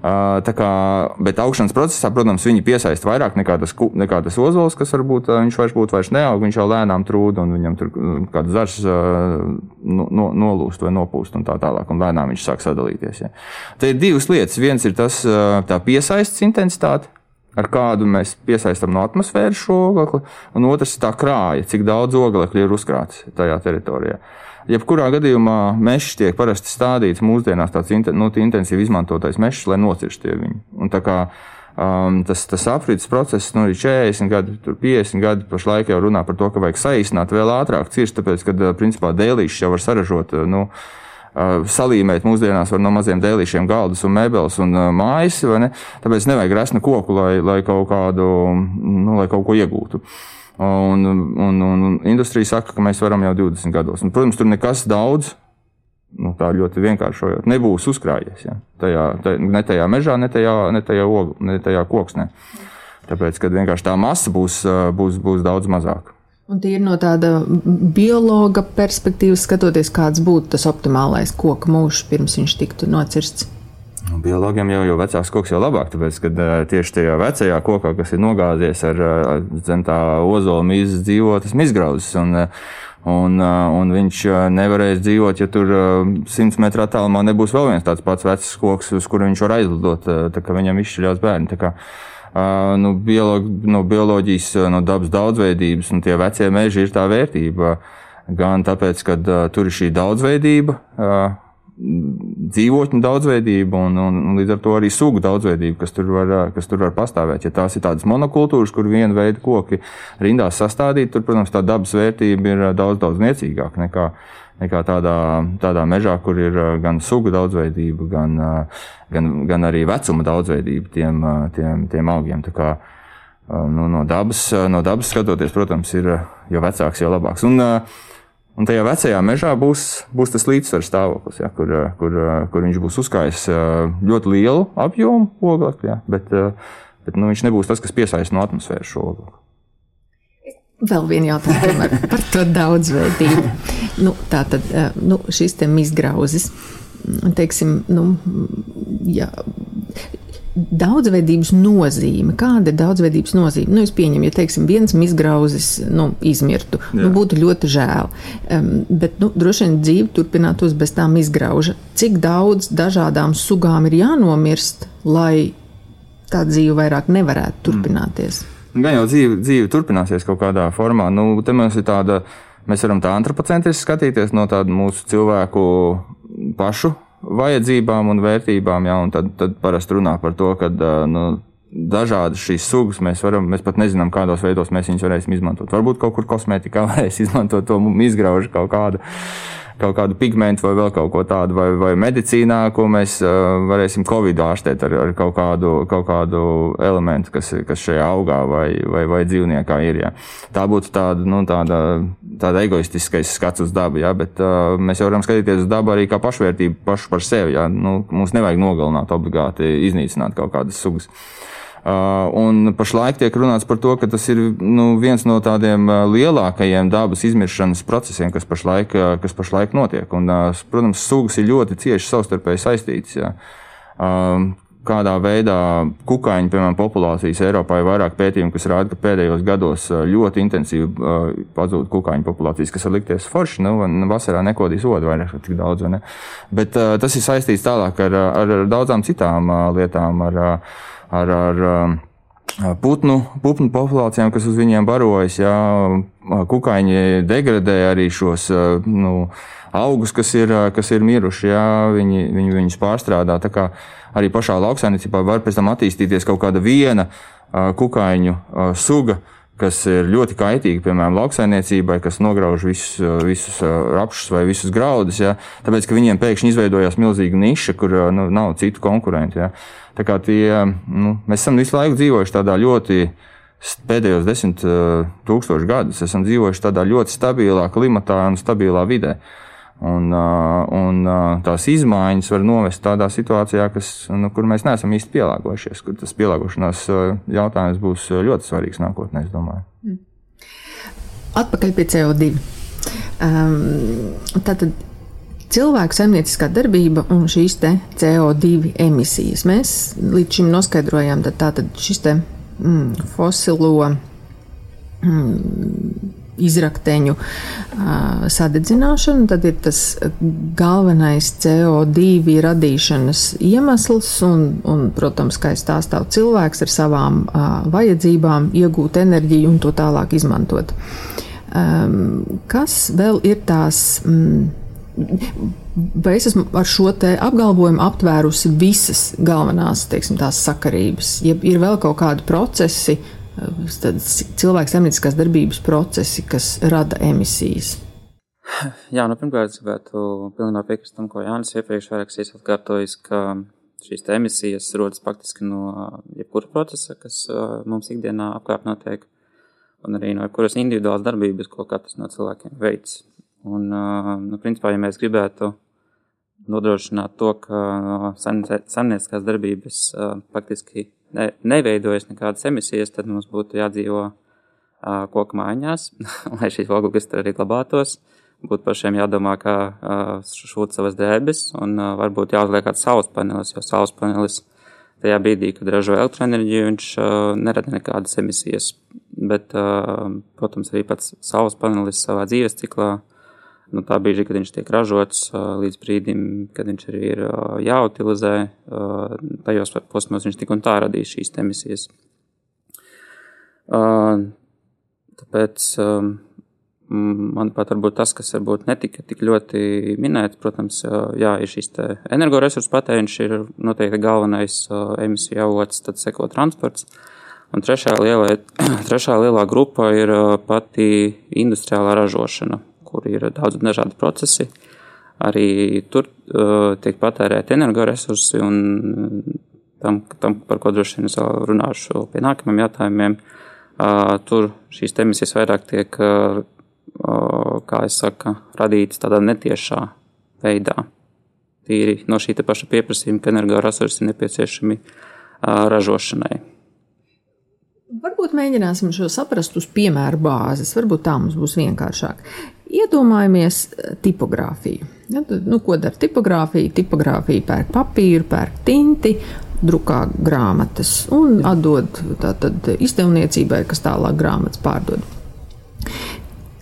Kā, bet augšanas procesā, protams, viņi piesaista vairāk nekā tas, nekā tas ozols, kas varbūt viņš vairs būtu vairs neaug, viņš jau lēnām trūd un viņam tur kāds zars no, no, nolūst vai nopūst un tā tālāk, un lēnām viņš sāk sadalīties. Ja. Te ir divas lietas. Viens ir tas piesaistes intensitāte, ar kādu mēs piesaistām no atmosfēras šo oglekli, un otrs ir tā krāja, cik daudz oglekļa ir uzkrāts tajā teritorijā. Jebkurā gadījumā mežs tiek parasti stādīts mūsdienās tāds nu, intensīvi izmantotais mežs, lai nocirstu viņu. Kā Um, tas, tas aprits process, nu, ir 40 gadi, 50 gadi. Pašlaik jau runā par to, ka vajag saīsināt vēl ātrāk cirst, tāpēc, ka principā dēlīšus jau var saražot. Nu, Uh, salīmēt mūsdienās no maziem dēlīšiem galdus un mēbeles un uh, mājas, ne? Tāpēc nevajag resnu koku, lai, lai, kaut kādu, nu, lai kaut ko iegūtu. Un, un, un industrija saka, ka mēs varam jau 20 gados. Un, protams, tur nekas daudz nu, tā ļoti vienkāršojot, nebūs uzkrājies. Ja? Tajā, tajā, ne tajā mežā, ne tajā, ne tajā, ogl, ne tajā koksnē. Tāpēc, kad vienkārši tā masa būs, būs, būs daudz mazāka. Un tīri no tāda biologa perspektīvas skatoties, kāds būtu tas optimālais koka mūžs, pirms viņš tiktu nocirsts. Nu, biologiem jau, jau vecāks koks jau labāk, tāpēc, ka tieši tajā vecajā kokā, kas ir nogāzies ar zem tā ozola mīzes dzīvo, tas izgrauzis. Un, un, un viņš nevarēs dzīvot, ja tur simts metru attālumā nebūs vēl viens tāds pats vecs koks, uz kuru viņš var aizlidot, tā kā viņam izšķiļās bērni nu, biologi, no bioloģijas, no dabas daudzveidības, un tie vecie meži ir tā vērtība. Gan tāpēc, ka tur ir šī daudzveidība, dzīvotņu daudzveidība un, un, un līdz ar to arī sugu daudzveidība, kas tur, var, kas tur var pastāvēt. Ja tās ir tādas monokultūras, kur viena veida koki rindās sastādīti, tur, protams, tā dabas vērtība ir daudz, daudz niecīgāka nekā, nekā tādā, tādā mežā, kur ir gan sugu daudzveidība, gan, gan, gan arī vecuma daudzveidība tiem, tiem, tiem augiem. Nu, no, dabas, no dabas skatoties, protams, ir jo vecāks, jo labāks. Un, Un tajā vecajā mežā būs, būs tas līdzsvars stāvoklis, ja, kur, kur, kur viņš būs uzkājis ļoti lielu apjomu oglekļa, ja, bet, bet nu, viņš nebūs tas, kas piesaista no atmosfēras šo oglekli. Vēl viena jautājuma par, to daudzveidību. nu, tā tad nu, šis te izgrauzis, teiksim, nu, jā, daudzveidības nozīme. Kāda ir daudzveidības nozīme? Nu, es pieņemu, ja teiksim, viens izgrauzis nu, izmirtu, nu, Jā. nu, būtu ļoti žēl. Um, bet nu, droši vien dzīve turpinātos bez tām izgrauža. Cik daudz dažādām sugām ir jānomirst, lai tā dzīve vairāk nevarētu turpināties? Mm. Gan jau dzīve, dzīve turpināsies kaut kādā formā. Nu, te mums ir tāda, mēs varam tā antropocentriski skatīties no tādu mūsu cilvēku pašu vajadzībām un vērtībām, jā, un tad, tad parasti runā par to, ka nu, dažādas šīs sugas mēs varam, mēs pat nezinām, kādos veidos mēs viņus varēsim izmantot. Varbūt kaut kur kosmētikā varēs izmantot to izgraužu kaut kādu kaut kādu pigmentu vai vēl kaut ko tādu, vai, vai medicīnā, ko mēs varēsim Covid ārstēt ar, ar kaut, kādu, kaut kādu elementu, kas, kas šajā augā vai, vai, vai dzīvniekā ir. Jā. Tā būtu tāda, nu, tāda, tāda egoistiskais skats uz dabu, jā, bet uh, mēs jau varam skatīties uz dabu arī kā pašvērtību pašu par sevi. Jā. Nu, mums nevajag nogalināt obligāti, iznīcināt kaut kādas sugas. Uh, un pašlaik tiek runāts par to, ka tas ir nu, viens no tādiem uh, lielākajiem dabas izmiršanas procesiem, kas pašlaik, uh, kas pašlaik notiek. Un, protams, sugas ir ļoti cieši savstarpēji saistītas. Jā. Um, kādā veidā kukaiņu, piemēram, populācijas Eiropā ir vairāk pētījumu, kas rāda, ka pēdējos gados ļoti intensīvi pazūd kukaiņu populācijas, kas var likties forši. Nu, vasarā nekodīs odu vairāk tik daudz, vai ne? Bet tas ir saistīts tālāk ar, ar daudzām citām lietām. Ar, ar, ar um, putnu, putnu populācijām, kas uz viņiem barojas. Jā, kukaiņi degradē arī šos nu, augus, kas ir, kas ir miruši. Jā, viņi, viņi viņus pārstrādā. Tā kā arī pašā lauksainicībā var pēc tam attīstīties kaut kāda viena kukaiņu suga kas ir ļoti kaitīgi, piemēram, lauksaimniecībai, kas nograuž visus, visus rapšus vai visus graudus. Ja? Tāpēc, ka viņiem pēkšņi izveidojās milzīga niša, kur nu, nav citu konkurentu. Ja? Tā kā tie, nu, mēs esam visu laiku dzīvojuši tādā ļoti, pēdējos desmit tūkstošus gadus, esam dzīvojuši tādā ļoti stabilā klimatā un stabilā vidē. Un, un tās izmaiņas var novest tādā situācijā, kas, nu, kur mēs neesam īsti pielāgojušies, kur tas pielāgošanās jautājums būs ļoti svarīgs nākotnē, es domāju. Mm. Atpakaļ pie CO2. Um, tātad cilvēku saimnieciskā darbība un šīs CO2 emisijas. Mēs līdz šim noskaidrojām, ka šis te, mm, fosilo mm, izrakteņu uh, sadedzināšanu, tad ir tas galvenais CO2 radīšanas iemesls, un, un protams, kā es stāstīju, cilvēks ar savām uh, vajadzībām iegūt enerģiju un to tālāk izmantot. Um, kas vēl ir tās? Mm, Vai es esmu ar šo apgalvojumu aptvērusi visas galvenās teiksim, sakarības, ja ir vēl kaut kādi procesi, cilvēks zemnieciskās darbības procesi, kas rada emisijas? Jā, nu, pirmkārt, es gribētu pilnībā piekrist tam, ko Jānis iepriekš vairākas reizes atkārtojis, ka šīs emisijas rodas faktiski no jebkura procesa, kas mums ikdienā apkārt notiek, un arī no jebkuras individuālas darbības, ko katrs no cilvēkiem veids. Un, nu, principā, ja mēs gribētu nodrošināt to, ka saimnieciskās darbības faktiski ne, neveidojas nekādas emisijas, tad mums būtu jādzīvo koku mājās, lai šīs ogles tur arī glabātos. Būtu pašiem jādomā, kā šūt savas drēbes, un varbūt jāuzliek kāds saules panelis, jo saules panelis tajā brīdī, kad ražo elektroenerģiju, viņš nerada nekādas emisijas. Bet, protams, arī pats saules panelis savā dzīves ciklā no nu, tā brīža, kad viņš tiek ražots, līdz brīdim, kad viņš arī ir jāutilizē, tajos posmos viņš tik un tā radīs šīs emisijas. Tāpēc, manuprāt, tas, kas varbūt netika tik ļoti minēts, protams, jā, ir šīs energoresursu patēriņš, ir noteikti galvenais emisiju avots, tad seko transports. Un trešā lielā, trešā lielā grupa ir pati industriālā ražošana kur ir daudz dažādi procesi. Arī tur uh, tiek patērēti energoresursi, un tam, tam, par ko droši vien es vēl runāšu pie nākamajiem jautājumiem, uh, tur šīs emisijas vairāk tiek, uh, kā es saku, radītas tādā netiešā veidā. Tīri no šī paša pieprasījuma, ka energoresursi ir nepieciešami ražošanai. Varbūt mēģināsim šo saprast uz piemēra bāzes. Varbūt tā mums būs vienkāršāk. Iedomājamies eh, tipogrāfiju. Ja, tad, nu, ko dara tipogrāfija? Tipogrāfija pērk papīru, pērk tinti, drukā grāmatas un atdod tātad izdevniecībai, kas tālāk grāmatas pārdod.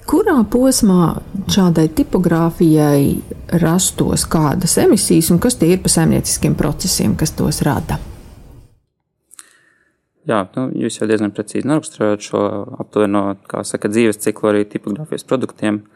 Kurā posmā šādai tipogrāfijai rastos kādas emisijas un kas tie ir pa saimnieciskiem procesiem, kas tos rada? Jā, nu, jūs jau diezgan precīzi noraksturojat šo aptuveno, saka, dzīves ciklu arī tipogrāfijas produktiem.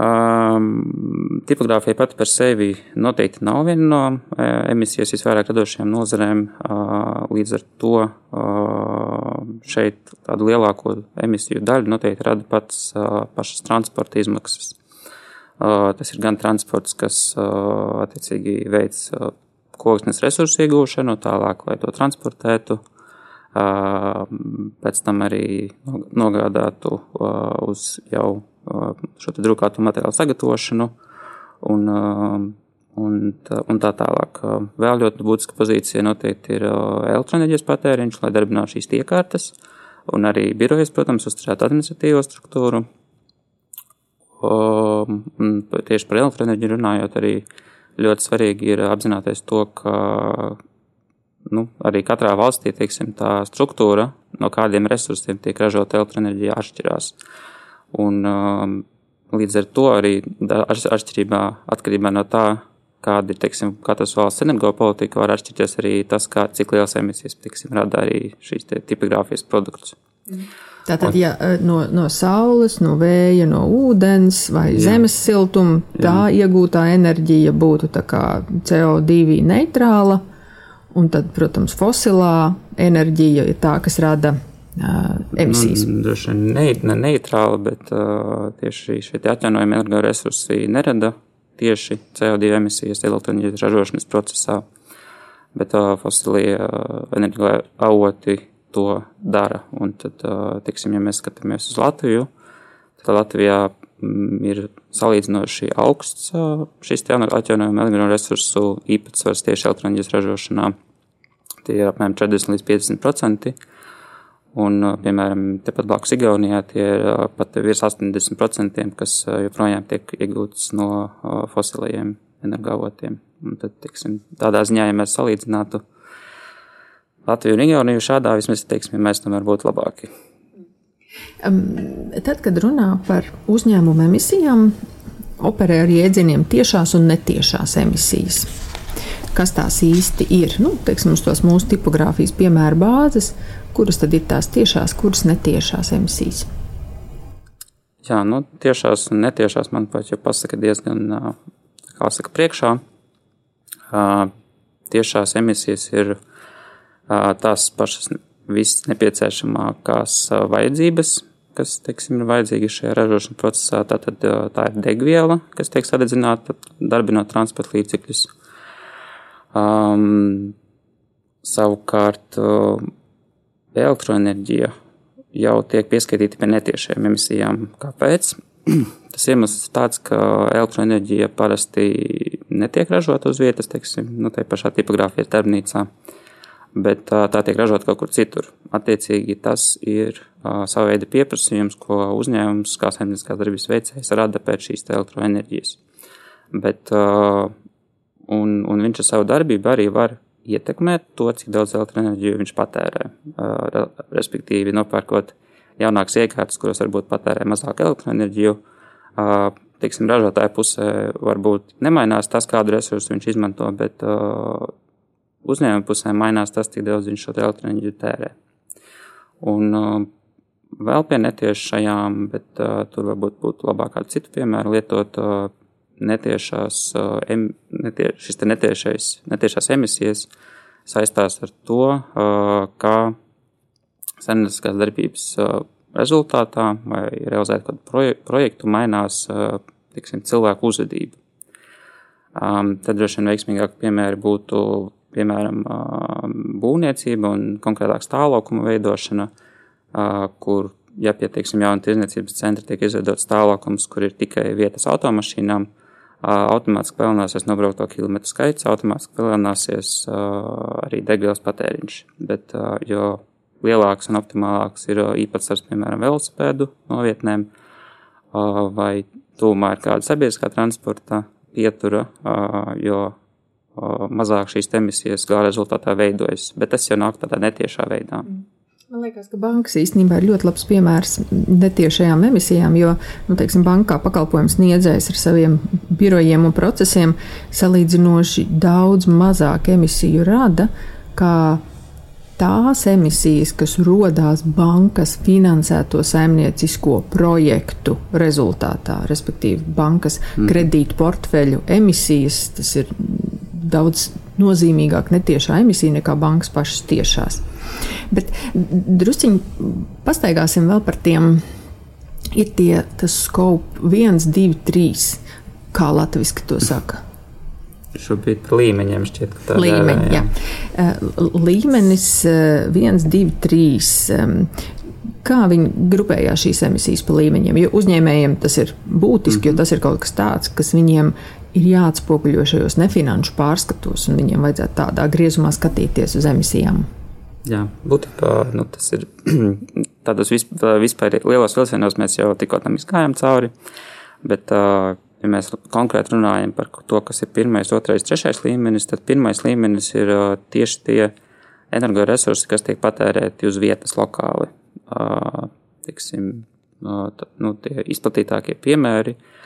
Um, tipogrāfija pati par sevi noteikti nav viena no uh, emisijas visvairāk radošajām nozarēm. Uh, līdz ar to uh, šeit tādu lielāko emisiju daļu noteikti rada pats uh, pašas transporta izmaksas. Uh, tas ir gan transports, kas uh, attiecīgi veids uh, koksnes resursu iegūšanu, tālāk, lai to transportētu. Uh, pēc tam arī nogādātu uz jau šo drukātu materiālu sagatavošanu un, un, un tā tālāk. Vēl ļoti būtiska pozīcija noteikti ir elektroenerģijas patēriņš, lai darbinātu šīs iekārtas, un arī birojas, protams, uzturētu administratīvo struktūru. Un tieši par elektroenerģiju runājot, arī ļoti svarīgi ir apzināties to, ka nu, arī katrā valstī teiksim, tā struktūra, no kādiem resursiem tiek ražota elektroenerģija, atšķirās. Un, um, līdz ar to arī atšķirībā atkarībā no tā, kāda ir teiksim, katras valsts energopolitika, var atšķirties arī tas, kā, cik liels emisijas teiksim, rada arī šīs tipogrāfijas produkts. Tātad, ja eh, no, no saules, no vēja, no ūdens vai jā. zemes siltuma tā jā. iegūtā enerģija būtu CO2 neitrāla, un tad, protams, fosilā enerģija ir tā, kas rada emisijas. Nu, droši vien ne, ne neitrāli, bet uh, tieši šie atjaunojami energoresursi nerada tieši CO2 emisijas elektroenerģijas ražošanas procesā, bet uh, fosilie uh, energoavoti to dara. Un tad, uh, tiksim, ja mēs skatāmies uz Latviju, tad Latvijā mm, ir salīdzinoši augsts šis atjaunojami energoresursu īpatsvars tieši elektroenerģijas ražošanā. Tie ir apmēram 40 līdz 50 procenti. Un, piemēram, tepat blakus Igaunijā tie ir pat virs 80%, kas joprojām tiek iegūtas no fosilajiem energoavotiem. Tad, tiksim, tādā ziņā, ja mēs salīdzinātu Latviju un Igauniju šādā, vismaz, teiksim, ja mēs tomēr būtu labāki. Tad, kad runā par uzņēmumu emisijām, operē ar jēdzieniem tiešās un netiešās emisijas. Kas tās īsti ir? Nu, teiksim, uz tos mūsu tipogrāfijas piemēra bāzes, kuras tad ir tās tiešās, kuras netiešās emisijas? Jā, nu, tiešās un netiešās, manuprāt, jau pasaka diezgan, saka, priekšā. Tiešās emisijas ir tās pašas viss nepieciešamākās vajadzības, kas, teiksim, ir vajadzīgi šajā ražošanas procesā. Tātad tā ir degviela, kas tiek sadedzināta, darbinot transporta līdzekļus. Um, savukārt elektroenerģija jau tiek pieskaitīta pie netiešajām emisijām. Kāpēc? Tas iemesls tāds, ka elektroenerģija parasti netiek ražota uz vietas, teiksim, nu, tā pašā tipogrāfijas darbnīcā. Uh, bet tā, tā tiek ražota kaut kur citur. Attiecīgi, tas ir uh, sava veida pieprasījums, ko uzņēmums, kā saimnieciskās darbības veicējs, rada pēc šīs elektroenerģijas. Bet, uh, un, un viņš ar savu darbību arī var ietekmēt to, cik daudz elektroenerģiju viņš patērē. Uh, respektīvi, nopērkot jaunākas iekārtas, kuras varbūt patērē mazāk elektroenerģiju. Uh, Teiksim, ražotāja pusē varbūt nemainās tas, kādu resursu viņš izmanto, bet uh, uzņēmuma pusē mainās tas, cik daudz viņš šo elektroenerģiju tērē. Un uh, vēl pie netiešajām, bet uh, tur varbūt būtu labāk kādu citu piemēru lietot uh, netiešās, uh, em, netie, šis netiešais, netiešās emisijas saistās ar to, uh, kā saimnieciskās darbības uh, rezultātā vai realizēt kādu proje, projektu mainās, uh, tiksim, cilvēku uzvedība. Um, tad droši vien veiksmīgāk piemēri būtu piemēram, būvniecība un konkrētāk stāvlaukuma veidošana, kur, ja pie, teiksim, jauna tirdzniecības centra tiek izveidots stāvlaukums, kur ir tikai vietas automašīnām, automātiski palielināsies nobraukto kilometru skaits, automātiski palielināsies arī degvielas patēriņš. Bet, jo lielāks un optimālāks ir īpatsvars, piemēram, velosipēdu novietnēm, vai tūmā ir kāda sabiedriskā transporta pietura, jo mazāk šīs emisijas gala rezultātā veidojas. Bet tas jau nāk tādā netiešā veidā. Mm. Man liekas, ka bankas īstenībā ir ļoti labs piemērs netiešajām emisijām, jo, nu, teiksim, bankā pakalpojums sniedzējs ar saviem birojiem un procesiem salīdzinoši daudz mazāk emisiju rada, kā tās emisijas, kas rodās bankas finansēto saimniecisko projektu rezultātā, respektīvi bankas mm. kredītu portfeļu emisijas, tas ir daudz nozīmīgāk netiešā emisija nekā bankas pašas tiešās. Bet drusciņi pastaigāsim vēl par tiem. Ir tie scope 1, 2, 3, kā latviešu to saka. Šobrīd par līmeņiem šķiet, ka tā ir. Līmeņi, jā. jā. Līmenis 1, 2, 3 kā viņi grupējās šīs emisijas pa līmeņiem. Jo uzņēmējiem tas ir būtiski, mm -hmm. jo mhm. tas ir kaut kas tāds, kas viņiem ir jāatspoguļo šajos nefinanšu pārskatos, un viņiem vajadzētu tādā griezumā skatīties uz emisijām. Jā, būtībā nu, tas ir tādos vispār lielos vilcienos mēs jau tikko tam izgājām cauri. Bet, ja mēs konkrēti runājam par to, kas ir pirmais, otrais, trešais līmenis, tad pirmais līmenis ir tieši tie energoresursi, kas tiek patērēti uz vietas lokāli. Tiksim, nu, tie izplatītākie piemēri ir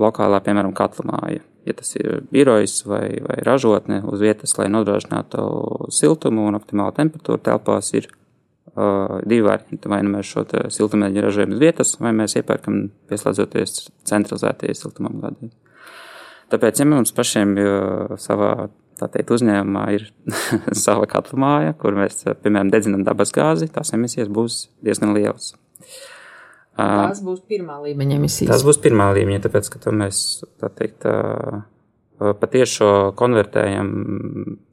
lokālā, piemēram, katlamāja. Ja tas ir birojs vai, vai ražotne uz vietas, lai nodrošinātu siltumu un optimālu temperatūru telpās, ir uh, divi varianti. Vai nu mēs šo siltumenerģiju ražojam uz vietas, vai mēs iepērkam pieslēdzoties centralizētajai siltumam gādai. Tāpēc, ja mums pašiem savā teikt, uzņēmumā ir sava katlamāja, kur mēs, piemēram, dedzinām dabas gāzi, tās emisijas būs diezgan lielas. Tās būs pirmā līmeņa emisijas. Tas būs pirmā līmeņa, tāpēc, ka mēs tā teikt, patiešo konvertējam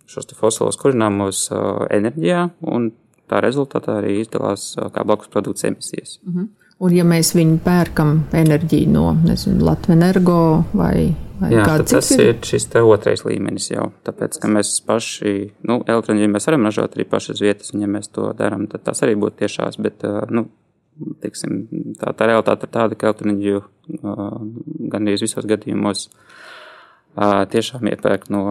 šos fosilos kurināmos enerģijā, un tā rezultātā arī izdalās kā blakus produkts emisijas. Uh mhm. -huh. Un, ja mēs viņu pērkam enerģiju no Latvijas energo vai, vai Jā, tas ir, ir šis otrais līmenis jau. Tāpēc, ka mēs paši, nu, elektroenerģiju mēs varam ražot arī paši uz vietas, un ja mēs to darām, tad tas arī būtu tiešās, bet, nu, Tiksim, tā, tā realitāte ir tāda, ka elektroenerģiju gandrīz visos gadījumos tiešām iepērk no,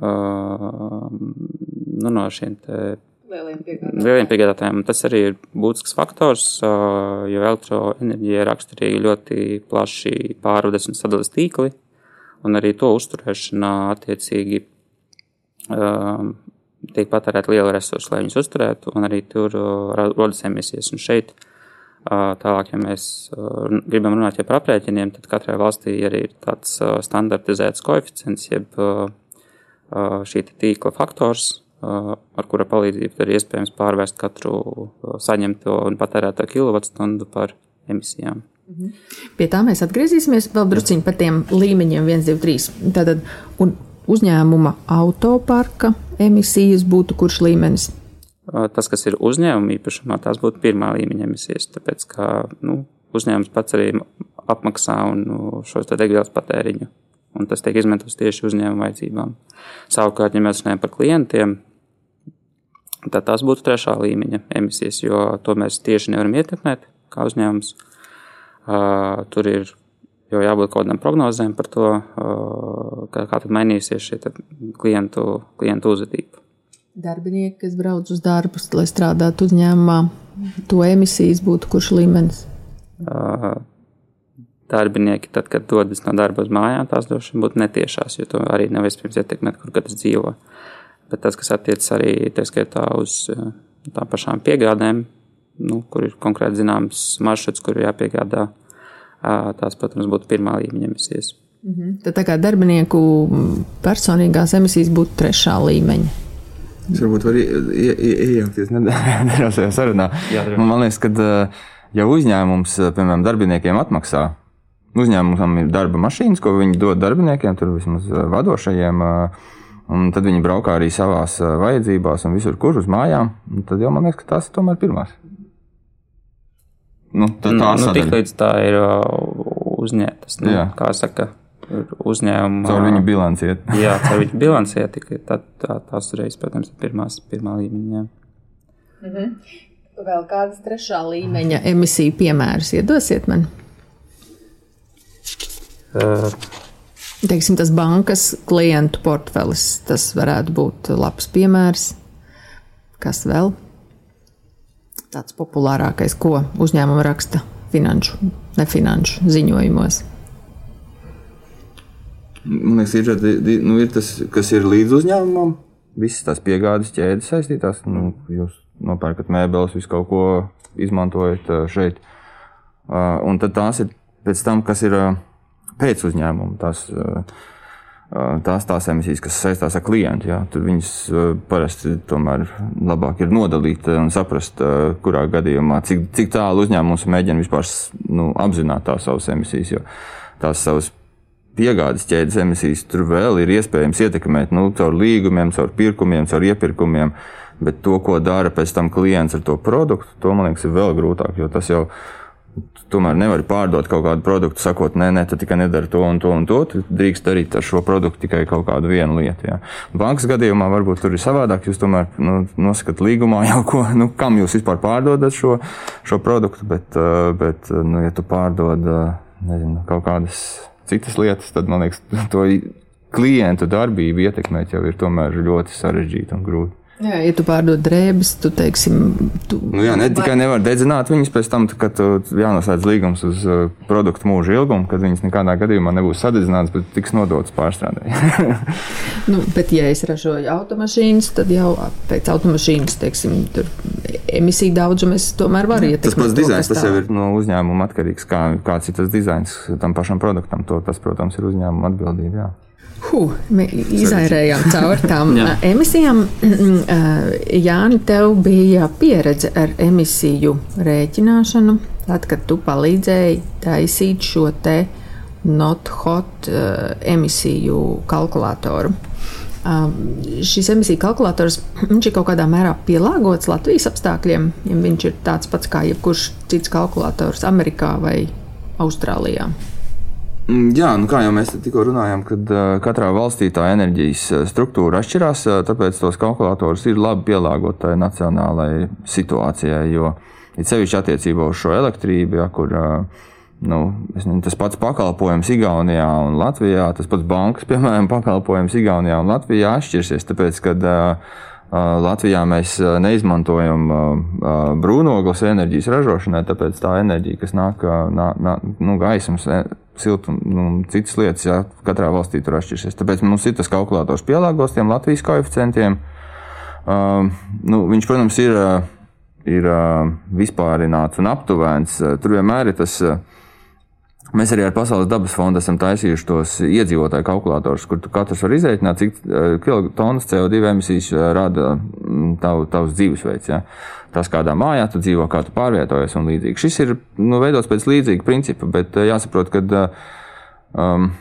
nu, no šiem lieliem piegādātājiem. Tas arī ir būtisks faktors, jo elektroenerģija raksturīgi ļoti plaši pārvades un sadales tīkli, un arī to uzturēšanā attiecīgi tiek patērēta liela resursa, lai viņus uzturētu, un arī tur rodas emisijas. Un šeit uh, Tālāk, ja mēs gribam runāt par aprēķiniem, tad katrai valstī arī ir tāds standartizēts koeficients, jeb šī tīkla faktors, ar kura palīdzību ir iespējams pārvērst katru saņemto un patērēto kilovatstundu par emisijām. Mhm. Pie tā mēs atgriezīsimies vēl drusciņi par tiem līmeņiem 1, 2, 3. Tātad, uzņēmuma autoparka emisijas būtu kurš līmenis? Tas, kas ir uzņēmuma īpašumā, tās būtu pirmā līmeņa emisijas, tāpēc ka nu, uzņēmums pats arī apmaksā un nu, šos degvielas patēriņu, un tas tiek izmantots tieši uzņēmuma vajadzībām. Savukārt, ja mēs runājam par klientiem, tad tās būtu trešā līmeņa emisijas, jo to mēs tieši nevaram ietekmēt kā uzņēmums. Uh, tur ir jau jābūt kaut kādām prognozēm par to, uh, kā, kā mainīsies šī klientu, klientu uzvedība. Darbinieki, kas brauc uz darbu, lai strādātu uzņēmumā, to emisijas būtu kurš līmenis? Darbinieki, tad, kad dodas no darba uz mājām, tās droši vien būtu netiešās, jo to arī nav iespējams ietekmēt, kur katrs dzīvo. Bet tas, kas attiecas arī tā uz tām pašām piegādēm, nu, kur ir konkrēti zināms maršruts, kur ir jāpiegādā. Tās, protams, būtu pirmā līmeņa emisijas. Mhm. Tad tā kā darbinieku personīgās emisijas būtu trešā līmeņa. Es varbūt varu iejaukties nedaudz šajā sarunā. Jā, Man liekas, ka ja uzņēmums, piemēram, darbiniekiem atmaksā, uzņēmumam ir darba mašīnas, ko viņi dod darbiniekiem, tur vismaz vadošajiem, un tad viņi braukā arī savās vajadzībās un visur, kur uz mājām, tad jau man liekas, ka tās ir tomēr pirmās. Nu, tā tā nu, tik līdz tā ir uzņēmtas, nu, kā saka, uzņēmuma. Caur viņu bilanci iet. jā, caur viņu bilanci iet, tikai tad tā, tās uzreiz, protams, ir pirmās, pirmā līmeņa. Mm -hmm. Vēl kādas trešā līmeņa emisiju piemērus iedosiet man? Uh. Teiksim, tas bankas klientu portfelis, tas varētu būt labs piemērs. Kas vēl? tāds populārākais, ko uzņēmumi raksta finanšu, nefinanšu ziņojumos? Man liekas, ir, nu, ir tas, kas ir līdz uzņēmumam, visas tās piegādes ķēdes saistītās. Nu, jūs nopērkat mēbeles, visu kaut ko izmantojat šeit. Un tad tās ir pēc tam, kas ir pēc uzņēmuma. Tās, tās tās emisijas, kas saistās ar klientu. Jā. Tur viņas parasti tomēr labāk ir nodalīt un saprast, kurā gadījumā, cik, cik tālu uzņēmums mēģina vispār nu, apzināt tās savas emisijas. Jo tās savas piegādes ķēdes emisijas tur vēl ir iespējams ietekmēt nu, caur līgumiem, caur pirkumiem, caur iepirkumiem. Bet to, ko dara pēc tam klients ar to produktu, to man liekas, ir vēl grūtāk, jo tas jau tomēr nevari pārdot kaut kādu produktu, sakot, nē, nē, tu tikai nedari to un to un to. Tu drīkst darīt ar šo produktu tikai kaut kādu vienu lietu. Jā. Bankas gadījumā varbūt tur ir savādāk. Jūs tomēr nu, nosakāt līgumā jau, ko, nu, kam jūs vispār pārdodat šo, šo produktu, bet, uh, bet uh, nu, ja tu pārdod uh, nezinu, kaut kādas citas lietas, tad man liekas, to klientu darbību ietekmēt jau ir ļoti sarežģīti un grūti. Jā, ja tu pārdod drēbes, tu teiksim, tu. Nu, jā, ne tikai nevar dedzināt viņas pēc tam, kad jānoslēdz līgums uz uh, produktu mūža ilgumu, kad viņas nekādā gadījumā nebūs sadedzinātas, bet tiks nodotas pārstrādē. nu, bet, ja es ražoju automašīnas, tad jau pēc automašīnas, teiksim, tur emisiju daudzumu es tomēr varu ietekmēt. Tas pats dizains, tas jau ir no uzņēmuma atkarīgs, kā, kāds ir tas dizains tam pašam produktam. To, tas, protams, ir uzņēmuma atbildība. Jā. Huh, izairējām cauri tām emisijām. Jāni, tev bija pieredze ar emisiju rēķināšanu, tad, kad tu palīdzēji taisīt šo te not hot uh, emisiju kalkulātoru. Uh, šis emisiju kalkulators ir kaut kādā mērā pielāgots Latvijas apstākļiem, ja viņš ir tāds pats kā jebkurš cits kalkulators Amerikā vai Austrālijā. Mm, jā, nu kā jau mēs tikko runājām, kad uh, katrā valstī tā enerģijas struktūra atšķirās, uh, tāpēc tos kalkulatorus ir labi pielāgot tai nacionālajai situācijai. Jo ir sevišķi attiecībā uz šo elektrību, ja, kur nu, nezinu, tas pats pakalpojums Igaunijā un Latvijā, tas pats bankas, piemēram, pakalpojums Igaunijā un Latvijā atšķirsies. Tāpēc, kad, Latvijā mēs neizmantojam brūnogles enerģijas ražošanai, tāpēc tā enerģija, kas nāk no nu, gaismas, siltuma, nu, citas lietas, jā, katrā valstī tur atšķirsies. Tāpēc mums ir tas kalkulators pielāgos tiem Latvijas koeficientiem. Uh, nu, viņš, protams, ir ir vispārināts un aptuvens. Tur vienmēr ir tas. Mēs arī ar Pasaules dabas fondu esam taisījuši tos iedzīvotāju kalkulatorus, kur katrs var izreikināt, cik kilotonnas CO2 emisijas rada tav, tavs dzīvesveids. Ja? Tas, kādā mājā tu dzīvo, kā tu pārvietojies un līdzīgi. Šis ir nu, veidots pēc līdzīga principa, bet jāsaprot, ka um,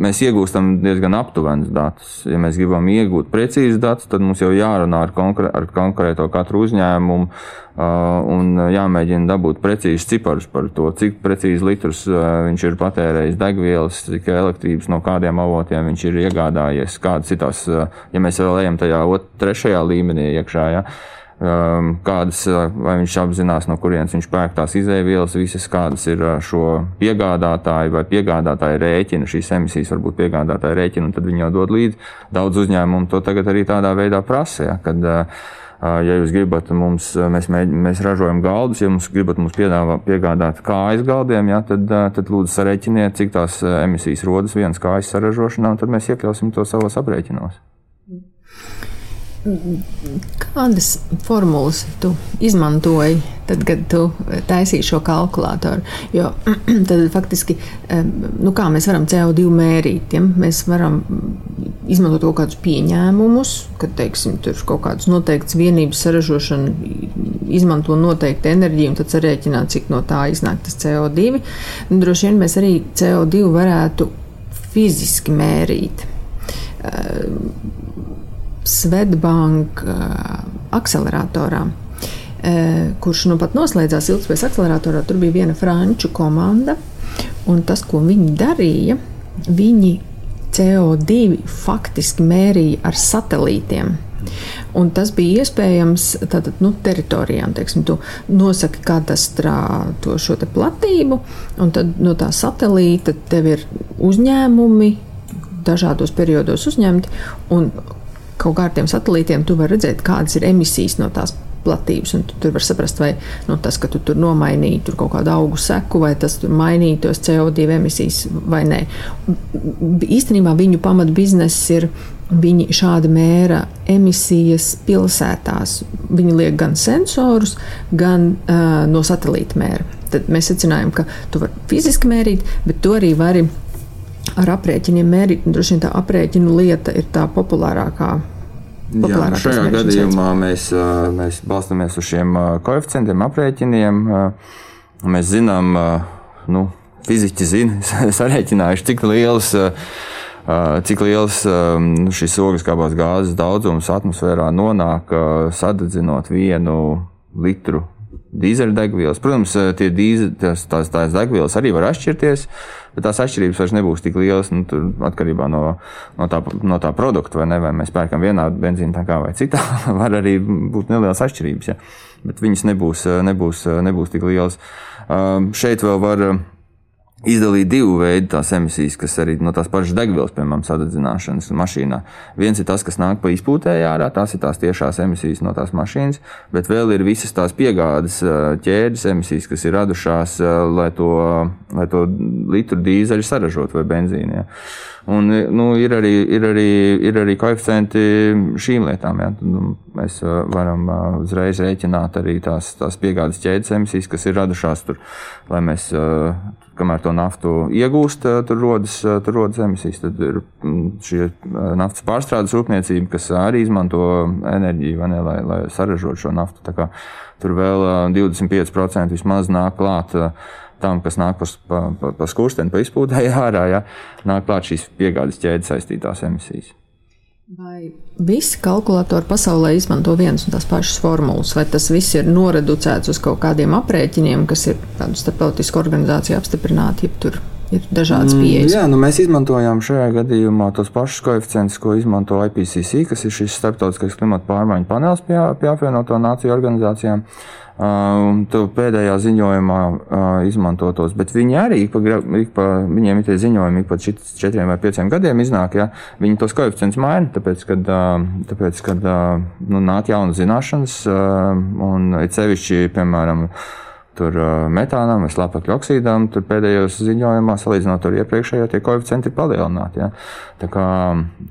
mēs iegūstam diezgan aptuvenus datus. Ja mēs gribam iegūt precīzus datus, tad mums jau jārunā ar, konkrē, ar konkrēto katru uzņēmumu un jāmēģina dabūt precīzus ciparus par to, cik precīzi litrus viņš ir patērējis degvielas, cik elektrības no kādiem avotiem viņš ir iegādājies, kādas citās, ja mēs vēl ejam tajā ot, trešajā līmenī iekšā. Ja, kādas, uh, vai viņš apzinās, no kurienes viņš pērk tās izēvielas, visas kādas ir uh, šo piegādātāju vai piegādātāju rēķina, šīs emisijas varbūt piegādātāju rēķina, un tad viņi jau dod līdzi. Daudz uzņēmumu to tagad arī tādā veidā prasa, ja, kad, uh, ja jūs gribat mums, mēs, mēs ražojam galdus, ja mums gribat mums piedāvā, piegādāt kājas galdiem, ja, tad, tad lūdzu sarēķiniet, cik tās emisijas rodas vienas kājas saražošanā, un tad mēs iekļausim to savos aprēķinos. Kādas formulas tu izmantoji, tad, kad tu taisīji šo kalkulātoru? Jo tad faktiski, nu kā mēs varam CO2 mērīt? Ja? Mēs varam izmantot kaut kādus pieņēmumus, ka, teiksim, tur kaut kādas noteiktas vienības saražošana izmanto noteiktu enerģiju, un tad sarēķināt, cik no tā iznāk tas CO2. Nu, droši vien mēs arī CO2 varētu fiziski mērīt Svetbank akceleratorā, kurš nu pat noslēdzās ilgspējas akceleratorā. Tur bija viena franču komanda, un tas, ko viņi darīja, viņi CO2 faktiski mērīja ar satelītiem. Un tas bija iespējams tātad, nu, teritorijām. Teiksim, tu nosaki katastrā to šo platību, un tad no tā satelīta tev ir uzņēmumi dažādos periodos uzņemti, un kaut kādiem satelītiem, tu vari redzēt, kādas ir emisijas no tās platības. Tu tur var saprast, vai nu, tas, ka tu tur nomainīji tur kaut kādu augu seku, vai tas mainīja tos CO2 emisijas vai nē. Īstenībā viņu pamatbizness ir. Viņi šādi mēra emisijas pilsētās. Viņi liek gan sensorus, gan uh, no satelīta mēra. Tad mēs secinājām, ka tu vari fiziski mērīt, bet tu arī vari ar aprēķiniem mērīt. Droši vien tā aprēķinu lieta ir tā populārākā. Jā, šajā gadījumā mēs, mēs balstāmies uz šiem koeficientiem, aprēķiniem. Mēs zinām, nu, fiziķi zina, sarēķinājuši, cik liels, cik liels nu, šis ogliskābās gāzes daudzums atmosfērā nonāk sadedzinot vienu litru dīzeļdegvielas. Protams, tie dīze, tās, tās, tās degvielas arī var atšķirties. Bet tās atšķirības vairs nebūs tik lielas. Nu, atkarībā no, no, tā, no tā produkta, vai, ne, vai mēs pērkam vienā benzīna tankā vai citā, var arī būt nelielas atšķirības. Ja? Bet viņas nebūs, nebūs, nebūs tik lielas. Uh, šeit vēl var izdalīt divu veidu tās emisijas, kas arī no tās pašas degvielas, piemēram, sadedzināšanas mašīnā. Viens ir tas, kas nāk pa izpūtēju ārā, tās ir tās tiešās emisijas no tās mašīnas, bet vēl ir visas tās piegādes ķēdes emisijas, kas ir radušās, lai to, lai to litru dīzeļu saražotu vai benzīnu. Ja. Un, nu, ir, arī, ir, arī, ir arī koeficienti šīm lietām. Ja. Nu, mēs varam uzreiz rēķināt arī tās, tās piegādes ķēdes emisijas, kas ir radušās tur, lai mēs kamēr to naftu iegūst, eh, tur rodas, eh, tur rodas emisijas. Tad ir mm, šī eh, naftas pārstrādes rūpniecība, kas arī izmanto enerģiju, ne, lai, lai saražotu šo naftu. Tur vēl 25% vismaz nāk klāt tam, kas nāk pa, pa, pa, skursteni, pa izpūtēji ārā, ja, nāk klāt šīs piegādes ķēdes saistītās emisijas. Vai visi kalkulatori pasaulē izmanto vienas un tās pašas formulas, vai tas viss ir noreducēts uz kaut kādiem aprēķiniem, kas ir tādu starptautisku organizāciju apstiprināti, ja tur ir dažādas pieejas? Mm, jā, nu mēs izmantojām šajā gadījumā tos pašus koeficientus, ko izmanto IPCC, kas ir šis starptautiskais klimata pārmaiņu panelis pie, pie apvienoto nāciju organizācijām. Uh, Um, tu pēdējā ziņojumā uh, izmantotos, bet viņi arī ik pa, ik pa, viņiem ir tie ziņojumi ik pa četriem vai pieciem gadiem iznāk, ja viņi tos koeficientus maina, tāpēc, kad, uh, tāpēc, kad uh, nu, nāk jaunas zināšanas, uh, un it sevišķi, piemēram, tur metānam vai slāpekļa oksīdam, tur pēdējos ziņojumā, salīdzinot ar iepriekšējo, tie koeficienti ir palielināti. Ja? Tā kā,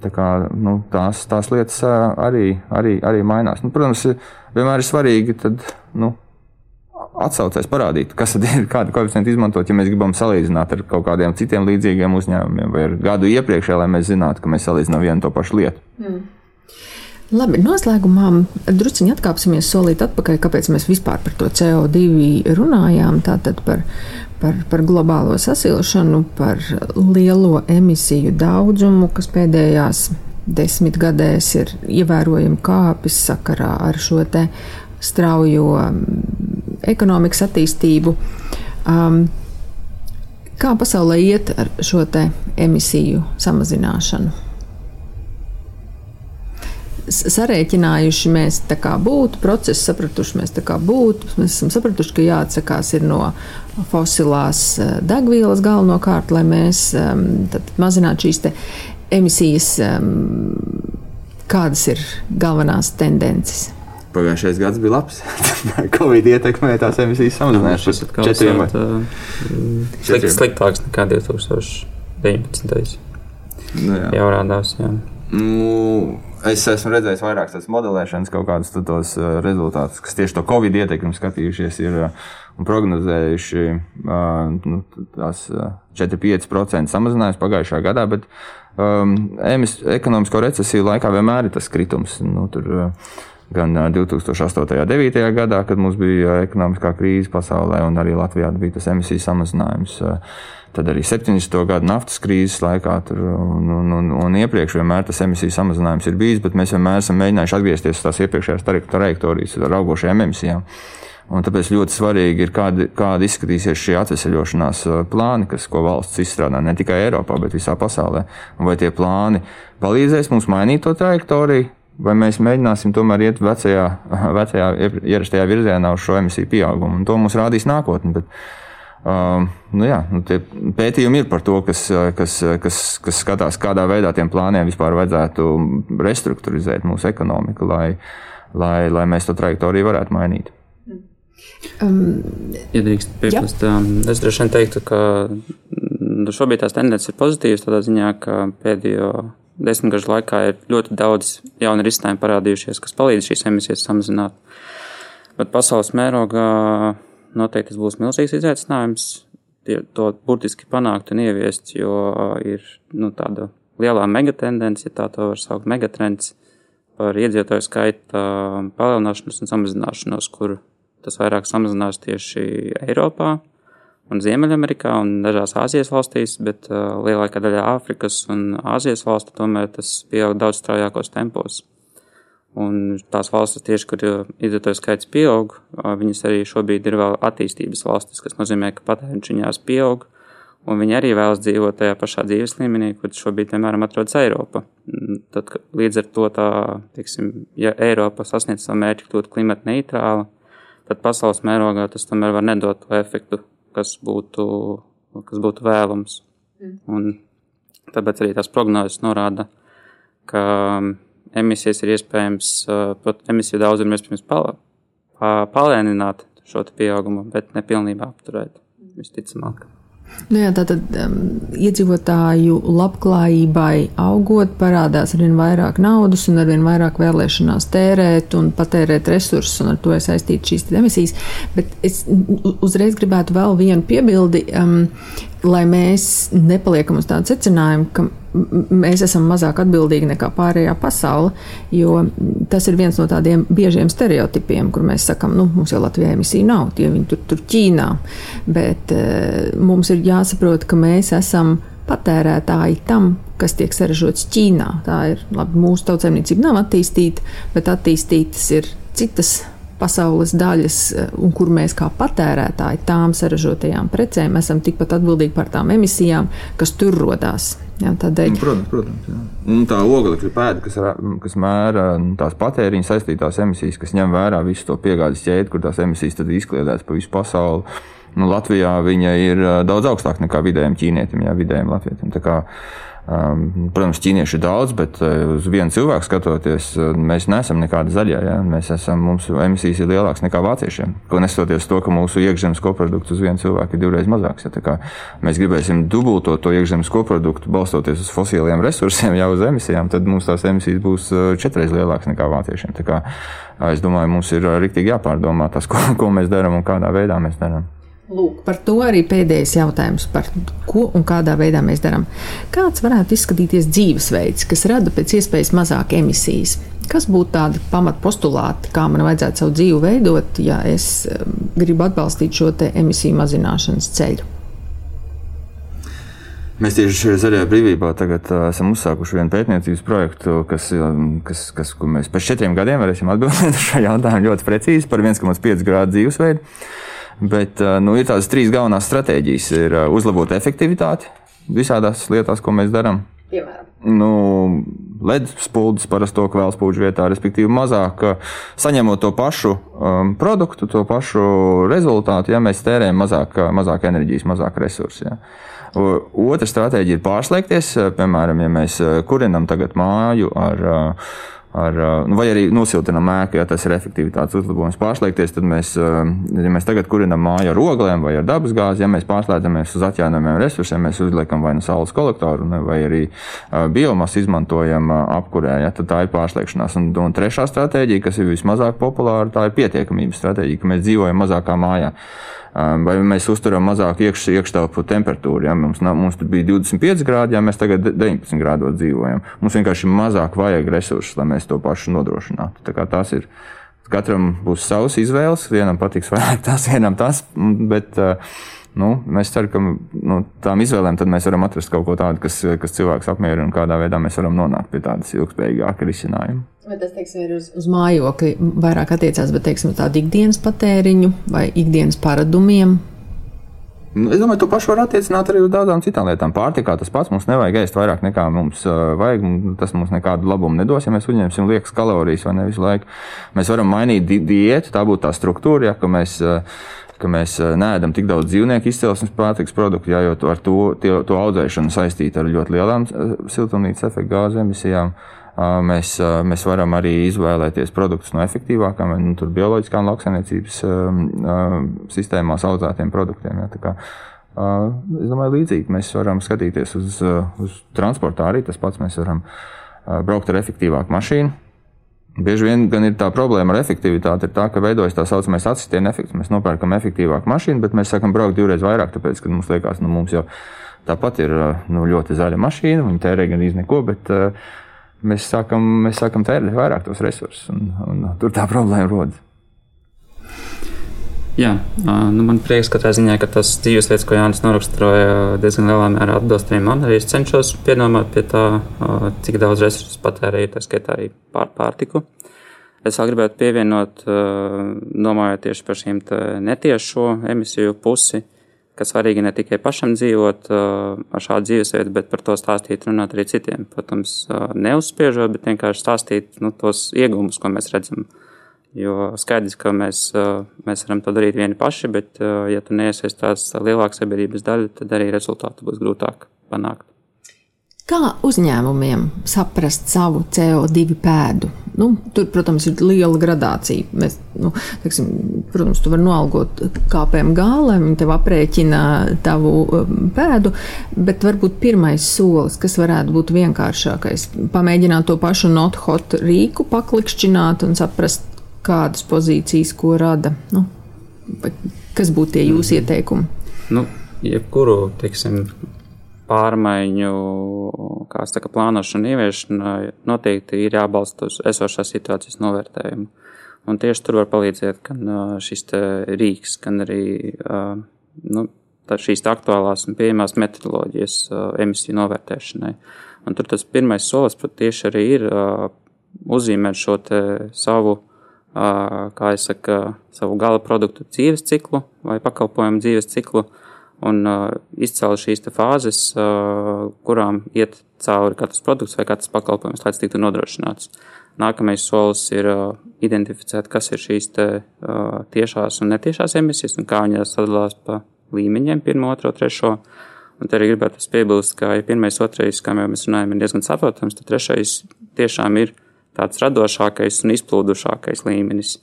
tā kā nu, tās, tās lietas arī, arī, arī mainās. Nu, protams, vienmēr ir svarīgi tad, nu, atsaucēs parādīt, kas ir, kādu koeficientu izmantot, ja mēs gribam salīdzināt ar kaut kādiem citiem līdzīgiem uzņēmumiem vai ar gadu iepriekšējā, lai mēs zinātu, ka mēs salīdzinām vienu to pašu lietu. Mm. Labi, noslēgumā druskuļi atkāpsimies solīt atpakaļ, kāpēc mēs vispār par to CO2 runājām. Tātad par, par, par globālo sasilšanu, par lielo emisiju daudzumu, kas pēdējās desmitgadēs ir ievērojami kāpis sakarā ar šo straujo ekonomikas attīstību. Um, kā pasaulē iet ar šo emisiju samazināšanu? Sarēķinājuši mēs tā kā būtu, procesu sapratuši mēs tā kā būtu. Mēs esam sapratuši, ka jāatsakās no fosilās eh, degvielas galvenokārt, lai mēs um, mazinātu šīs emisijas. Um, kādas ir galvenās tendences? Pagājušais gads bija labs. Covid ietekmēja tās emisijas samazināšanas. Tas ir gadiem. Sliktāks nekā 2019. Nu, jā. Jau rādās. Jā. Nu, es esmu redzējis vairāk tādas modelēšanas, kaut kādus tos rezultātus, kas tieši to Covid ietekmi skatījušies ir, un prognozējuši nu, tās 4-5% samazinājums pagājušā gadā, bet um, ekonomisko recesiju laikā vienmēr ir tas kritums. Nu, tur, uh, gan 2008. un 2009. gadā, kad mums bija ekonomiskā krīze pasaulē, un arī Latvijā bija tas emisiju samazinājums. Tad arī 70. gada naftas krīzes laikā tur, un, un, un, un iepriekš vienmēr tas emisiju samazinājums ir bijis, bet mēs vienmēr esam mēģinājuši atgriezties uz tās iepriekšējās trajektorijas ar augošajām emisijām. Un tāpēc ļoti svarīgi ir, kāda, kāda izskatīsies šie atvesaļošanās plāni, kas, ko valsts izstrādā ne tikai Eiropā, bet visā pasaulē. Un vai tie plāni palīdzēs mums mainīt to trajektoriju, vai mēs mēģināsim tomēr iet vecajā, vecajā ierastajā virzienā uz šo emisiju pieaugumu. Un to mums rādīs nākotne. Bet, Uh, nu jā, nu pētījumi ir par to, kas, kas, kas, kas skatās, kādā veidā tiem plāniem vispār vajadzētu restruktūrizēt mūsu ekonomiku, lai, lai, lai mēs to trajektoriju varētu mainīt. Um, ja drīkst piebilst, um, es droši vien teiktu, ka nu, šobrīd tās tendences ir pozitīvas tādā ziņā, ka pēdējo desmitgažu laikā ir ļoti daudz jaunu risinājumu parādījušies, kas palīdz šīs emisijas samazināt. Bet pasaules mērogā noteikti tas būs milzīgs izaicinājums to burtiski panākt un ieviest, jo ir nu, tāda lielā megatendence, ja tā to var saukt, megatrends par iedzīvotāju skaita palielināšanos un samazināšanos, kur tas vairāk samazinās tieši Eiropā un Ziemeļamerikā un dažās Āzijas valstīs, bet uh, lielākā daļā Āfrikas un Āzijas valstu tomēr tas pieaug daudz straujākos tempos. Un tās valstis, tieši, kur iedzīvotāju skaits pieaug, viņas arī šobrīd ir vēl attīstības valstis, kas nozīmē, ka patēriņš viņās pieaug, un viņi arī vēlas dzīvot tajā pašā dzīves līmenī, kur šobrīd, piemēram, atrodas Eiropa. Tad, līdz ar to, tā, teiksim, ja Eiropa sasniedz savu mērķi kļūt klimata neitrāla, tad pasaules mērogā tas tomēr var nedot to efektu, kas būtu, kas būtu vēlams. Mm. Un tāpēc arī tās prognozes norāda, ka emisijas ir iespējams, pat emisiju daudzumu ir iespējams pal palēnināt šo pieaugumu, bet nepilnībā apturēt visticamāk. Nu jā, tātad um, iedzīvotāju labklājībai augot, parādās arvien vairāk naudas un arvien vairāk vēlēšanās tērēt un patērēt resursus, un ar to ir saistītas šīs emisijas. Bet es uzreiz gribētu vēl vienu piebildi. Um, lai mēs nepaliekam uz tādu secinājumu, ka mēs esam mazāk atbildīgi nekā pārējā pasaule, jo tas ir viens no tādiem biežiem stereotipiem, kur mēs sakam, nu, mums jau Latvijā emisija nav, tie viņi tur, tur Ķīnā, bet uh, mums ir jāsaprot, ka mēs esam patērētāji tam, kas tiek saražots Ķīnā. Tā ir labi, mūsu tautsēmniecība nav attīstīta, bet attīstītas ir citas pasaules daļas, eh, un kur mēs kā patērētāji tām saražotajām precēm esam tikpat atbildīgi par tām emisijām, kas tur rodās. Jā, tādēļ... Nu, protams, protams. Jā. Un tā oglekļa pēda, kas, kas mēra nu, tās patēriņa saistītās emisijas, kas ņem vērā visu to piegādes ķēdi, kur tās emisijas izkliedētas pa visu pasauli. Nu, Latvijā viņa ir daudz augstāka nekā vidējiem ķīnietim, jā, vidējiem latvietim. Um, protams, ķīnieši ir daudz, bet uh, uz vienu cilvēku skatoties, uh, mēs neesam nekādi zaļie. Ja? Mēs esam, mūsu emisijas ir lielākas nekā vāciešiem. Ko neskatoties to, ka mūsu iekšzemes koprodukts uz vienu cilvēku ir divreiz mazāks. Ja? Mēs gribēsim dubultot to iekšzemes koproduktu, balstoties uz fosiliem resursiem, jau uz emisijām, tad mums tās emisijas būs četreiz lielākas nekā vāciešiem. Kā, es domāju, mums ir rīktīgi jāpārdomā tas, ko, ko mēs darām un kādā veidā mēs darām. Lūk, par to arī pēdējais jautājums, par ko un kādā veidā mēs darām. Kāds varētu izskatīties dzīvesveids, kas rada pēc iespējas mazāk emisijas? Kas būtu tādi pamatpostulāti, kā man vajadzētu savu dzīvi veidot, ja es um, gribu atbalstīt šo emisiju mazināšanas ceļu? Mēs tieši šajā zaļajā brīvībā tagad uh, esam uzsākuši vienu pētniecības projektu, kas, um, kas, kas mēs pēc četriem gadiem varēsim atbildēt uz šo jautājumu ļoti precīzi par 1,5 grādu dzīvesveidu. Bet nu, ir tādas trīs galvenās stratēģijas. Ir uzlabot efektivitāti visādās lietās, ko mēs darām. Piemēram, nu, LED spuldzes parasto kvēls pūģu vietā, respektīvi mazāk saņemot to pašu um, produktu, to pašu rezultātu, ja mēs tērējam mazāk, mazāk enerģijas, mazāk resursu. Ja. Otra stratēģija ir pārslēgties, piemēram, ja mēs kurinam tagad māju ar uh, ar, nu, vai arī nosiltinām ēku, ja tas ir efektivitātes uzlabojums. Pārslēgties, tad mēs, ja mēs tagad kurinām māju ar oglēm vai ar dabasgāzi, ja mēs pārslēdzamies uz atjaunojumiem resursiem, mēs uzliekam vai nu saules kolektoru, vai arī biomasu izmantojam apkurē, ja, tad tā ir pārslēgšanās. Un, un trešā stratēģija, kas ir vismazāk populāra, tā ir pietiekamības stratēģija, ka mēs dzīvojam mazākā mājā vai mēs uzturam mazāku iekš, iekštelpu temperatūru. Ja? Mums, mums tur bija 25 grādi, ja mēs tagad 19 grādos dzīvojam. Mums vienkārši mazāk vajag resursus, lai mēs to pašu nodrošinātu. Tā kā tas ir. Katram būs savs izvēles, vienam patiks vairāk tas, vienam tas, bet uh, nu, mēs ceram, ka nu, tām izvēlēm mēs varam atrast kaut ko tādu, kas, kas cilvēks apmierina un kādā veidā mēs varam nonākt pie tādas ilgspējīgāka risinājuma. Vai tas teiksim, ir uz, uz mājokli vairāk attiecās, bet teiksim, tādu ikdienas patēriņu vai ikdienas paradumiem? Nu, es domāju, to pašu var attiecināt arī uz daudzām citām lietām. Pārtikā tas pats mums nevajag ēst vairāk nekā mums vajag. Tas mums nekādu labumu nedos, ja mēs uzņemsim liekas kalorijas vai ne visu laiku. Mēs varam mainīt di diētu, tā būtu tā struktūra, ja, ka mēs. Ka mēs neēdam tik daudz dzīvnieku izcelsmes pārtiks produktu, jā, jo ar to, tie, to audzēšanu saistīta ar ļoti lielām siltumnīcas efekta gāzu emisijām. Mēs, mēs varam arī izvēlēties produktus no efektīvākām, nu, tur bioloģiskām lauksaimniecības sistēmās audzētiem produktiem. Ja, kā, es domāju, līdzīgi mēs varam skatīties uz, uz transportu arī tas pats. Mēs varam braukt ar efektīvāku mašīnu. Bieži vien gan ir tā problēma ar efektivitāti, ir tā, ka veidojas tā saucamais atsitiena efekts. Mēs nopērkam efektīvāku mašīnu, bet mēs sākam braukt divreiz vairāk, tāpēc, ka mums liekas, nu, mums jau tāpat ir nu, ļoti zaļa mašīna, viņa tērē gan īsti neko, bet uh, mēs sākam, mēs sākam tērēt vairāk tos resursus, un, un tur tā problēma rodas. Jā, nu man prieks katrā ziņā, ka tas dzīvesveids, ko Jānis noraksturoja, diezgan lielā mērā atbilst arī man. Arī es cenšos piedomāt pie tā, cik daudz resursu patērēju, tā skaitā arī pār pārtiku. Es vēl gribētu pievienot, domājot tieši par šīm netiešo emisiju pusi, ka svarīgi ne tikai pašam dzīvot ar šādu dzīvesveidu, bet par to stāstīt, runāt arī citiem. Protams, neuzspiežot, bet vienkārši stāstīt nu, tos iegūmus, ko mēs redzam. Jo skaidrs, ka mēs, uh, mēs varam to darīt vieni paši, bet, uh, ja tu neiesaistās lielāka sabiedrības daļa, tad arī rezultātu būs grūtāk panākt. Kā uzņēmumiem saprast savu CO2 pēdu? Nu, tur, protams, ir liela gradācija. Mēs, nu, teiksim, protams, tu vari noalgot KPMG, lai viņi tev aprēķina tavu um, pēdu, bet varbūt pirmais solis, kas varētu būt vienkāršākais, pamēģināt to pašu not hot rīku paklikšķināt un saprast, kādas pozīcijas, ko rada. Nu, kas būtu tie jūsu ieteikumi? Nu, jebkuru, teiksim, pārmaiņu saka, plānošana, ieviešana noteikti ir jābalsta uz esošās situācijas novērtējumu. Un tieši tur var palīdzēt gan šis rīks, gan arī nu, šīs aktuālās un pieejamās metodoloģijas emisiju novērtēšanai. Un tur tas pirmais solis tieši arī ir uzzīmēt šo savu, kā es saku, savu gala produktu dzīves ciklu vai pakalpojumu dzīves ciklu un izcēla šīs fāzes, kurām iet cauri katrs produkts vai katrs pakalpojums, lai tas tiktu nodrošināts. Nākamais solis ir identificēt, kas ir šīs te, tiešās un netiešās emisijas un kā viņas sadalās pa līmeņiem, pirmo, otro, trešo. Un te arī gribētu piebilst, ka ja pirmais, otrais, kā jau mēs runājam, ir diezgan saprotams, tad trešais tiešām ir tāds radošākais un izplūdušākais līmenis.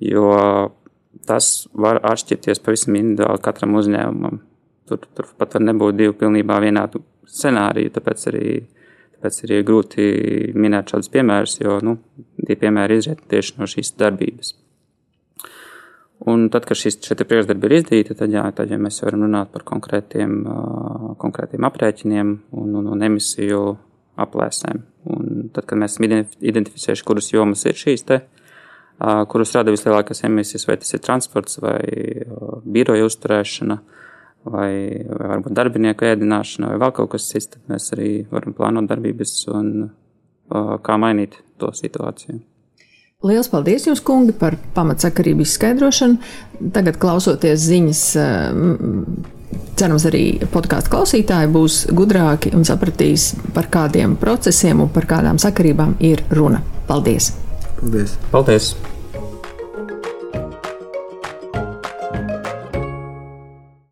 Jo tas var atšķirties pavisam individuāli katram uzņēmumam. Tur, tur pat var nebūt divi pilnībā vienādu scenāriju, tāpēc arī, tāpēc arī ir grūti minēt šādus piemērus, jo nu, tie piemēri izriet tieši no šīs darbības. Un tad, kad šis, šie priekšdarbi ir izdarīti, tad, jā, tad ja mēs varam runāt par konkrētiem, konkrētiem aprēķiniem un, un, un emisiju aplēsēm. Un tad, kad mēs esam identificējuši, kuras jomas ir šīs te, kuras rada vislielākās emisijas, vai tas ir transports vai biroja uzturēšana, vai, vai varbūt darbinieku ēdināšana, vai vēl kaut kas cits, tad mēs arī varam plānot darbības un kā mainīt to situāciju. Lielas paldies jums, kungi, par pamatsakarību izskaidrošanu. Tagad, klausoties ziņas, cerams, arī podkāstu klausītāji būs gudrāki un sapratīs, par kādiem procesiem un par kādām sakarībām ir runa. Paldies! Paldies! Paldies.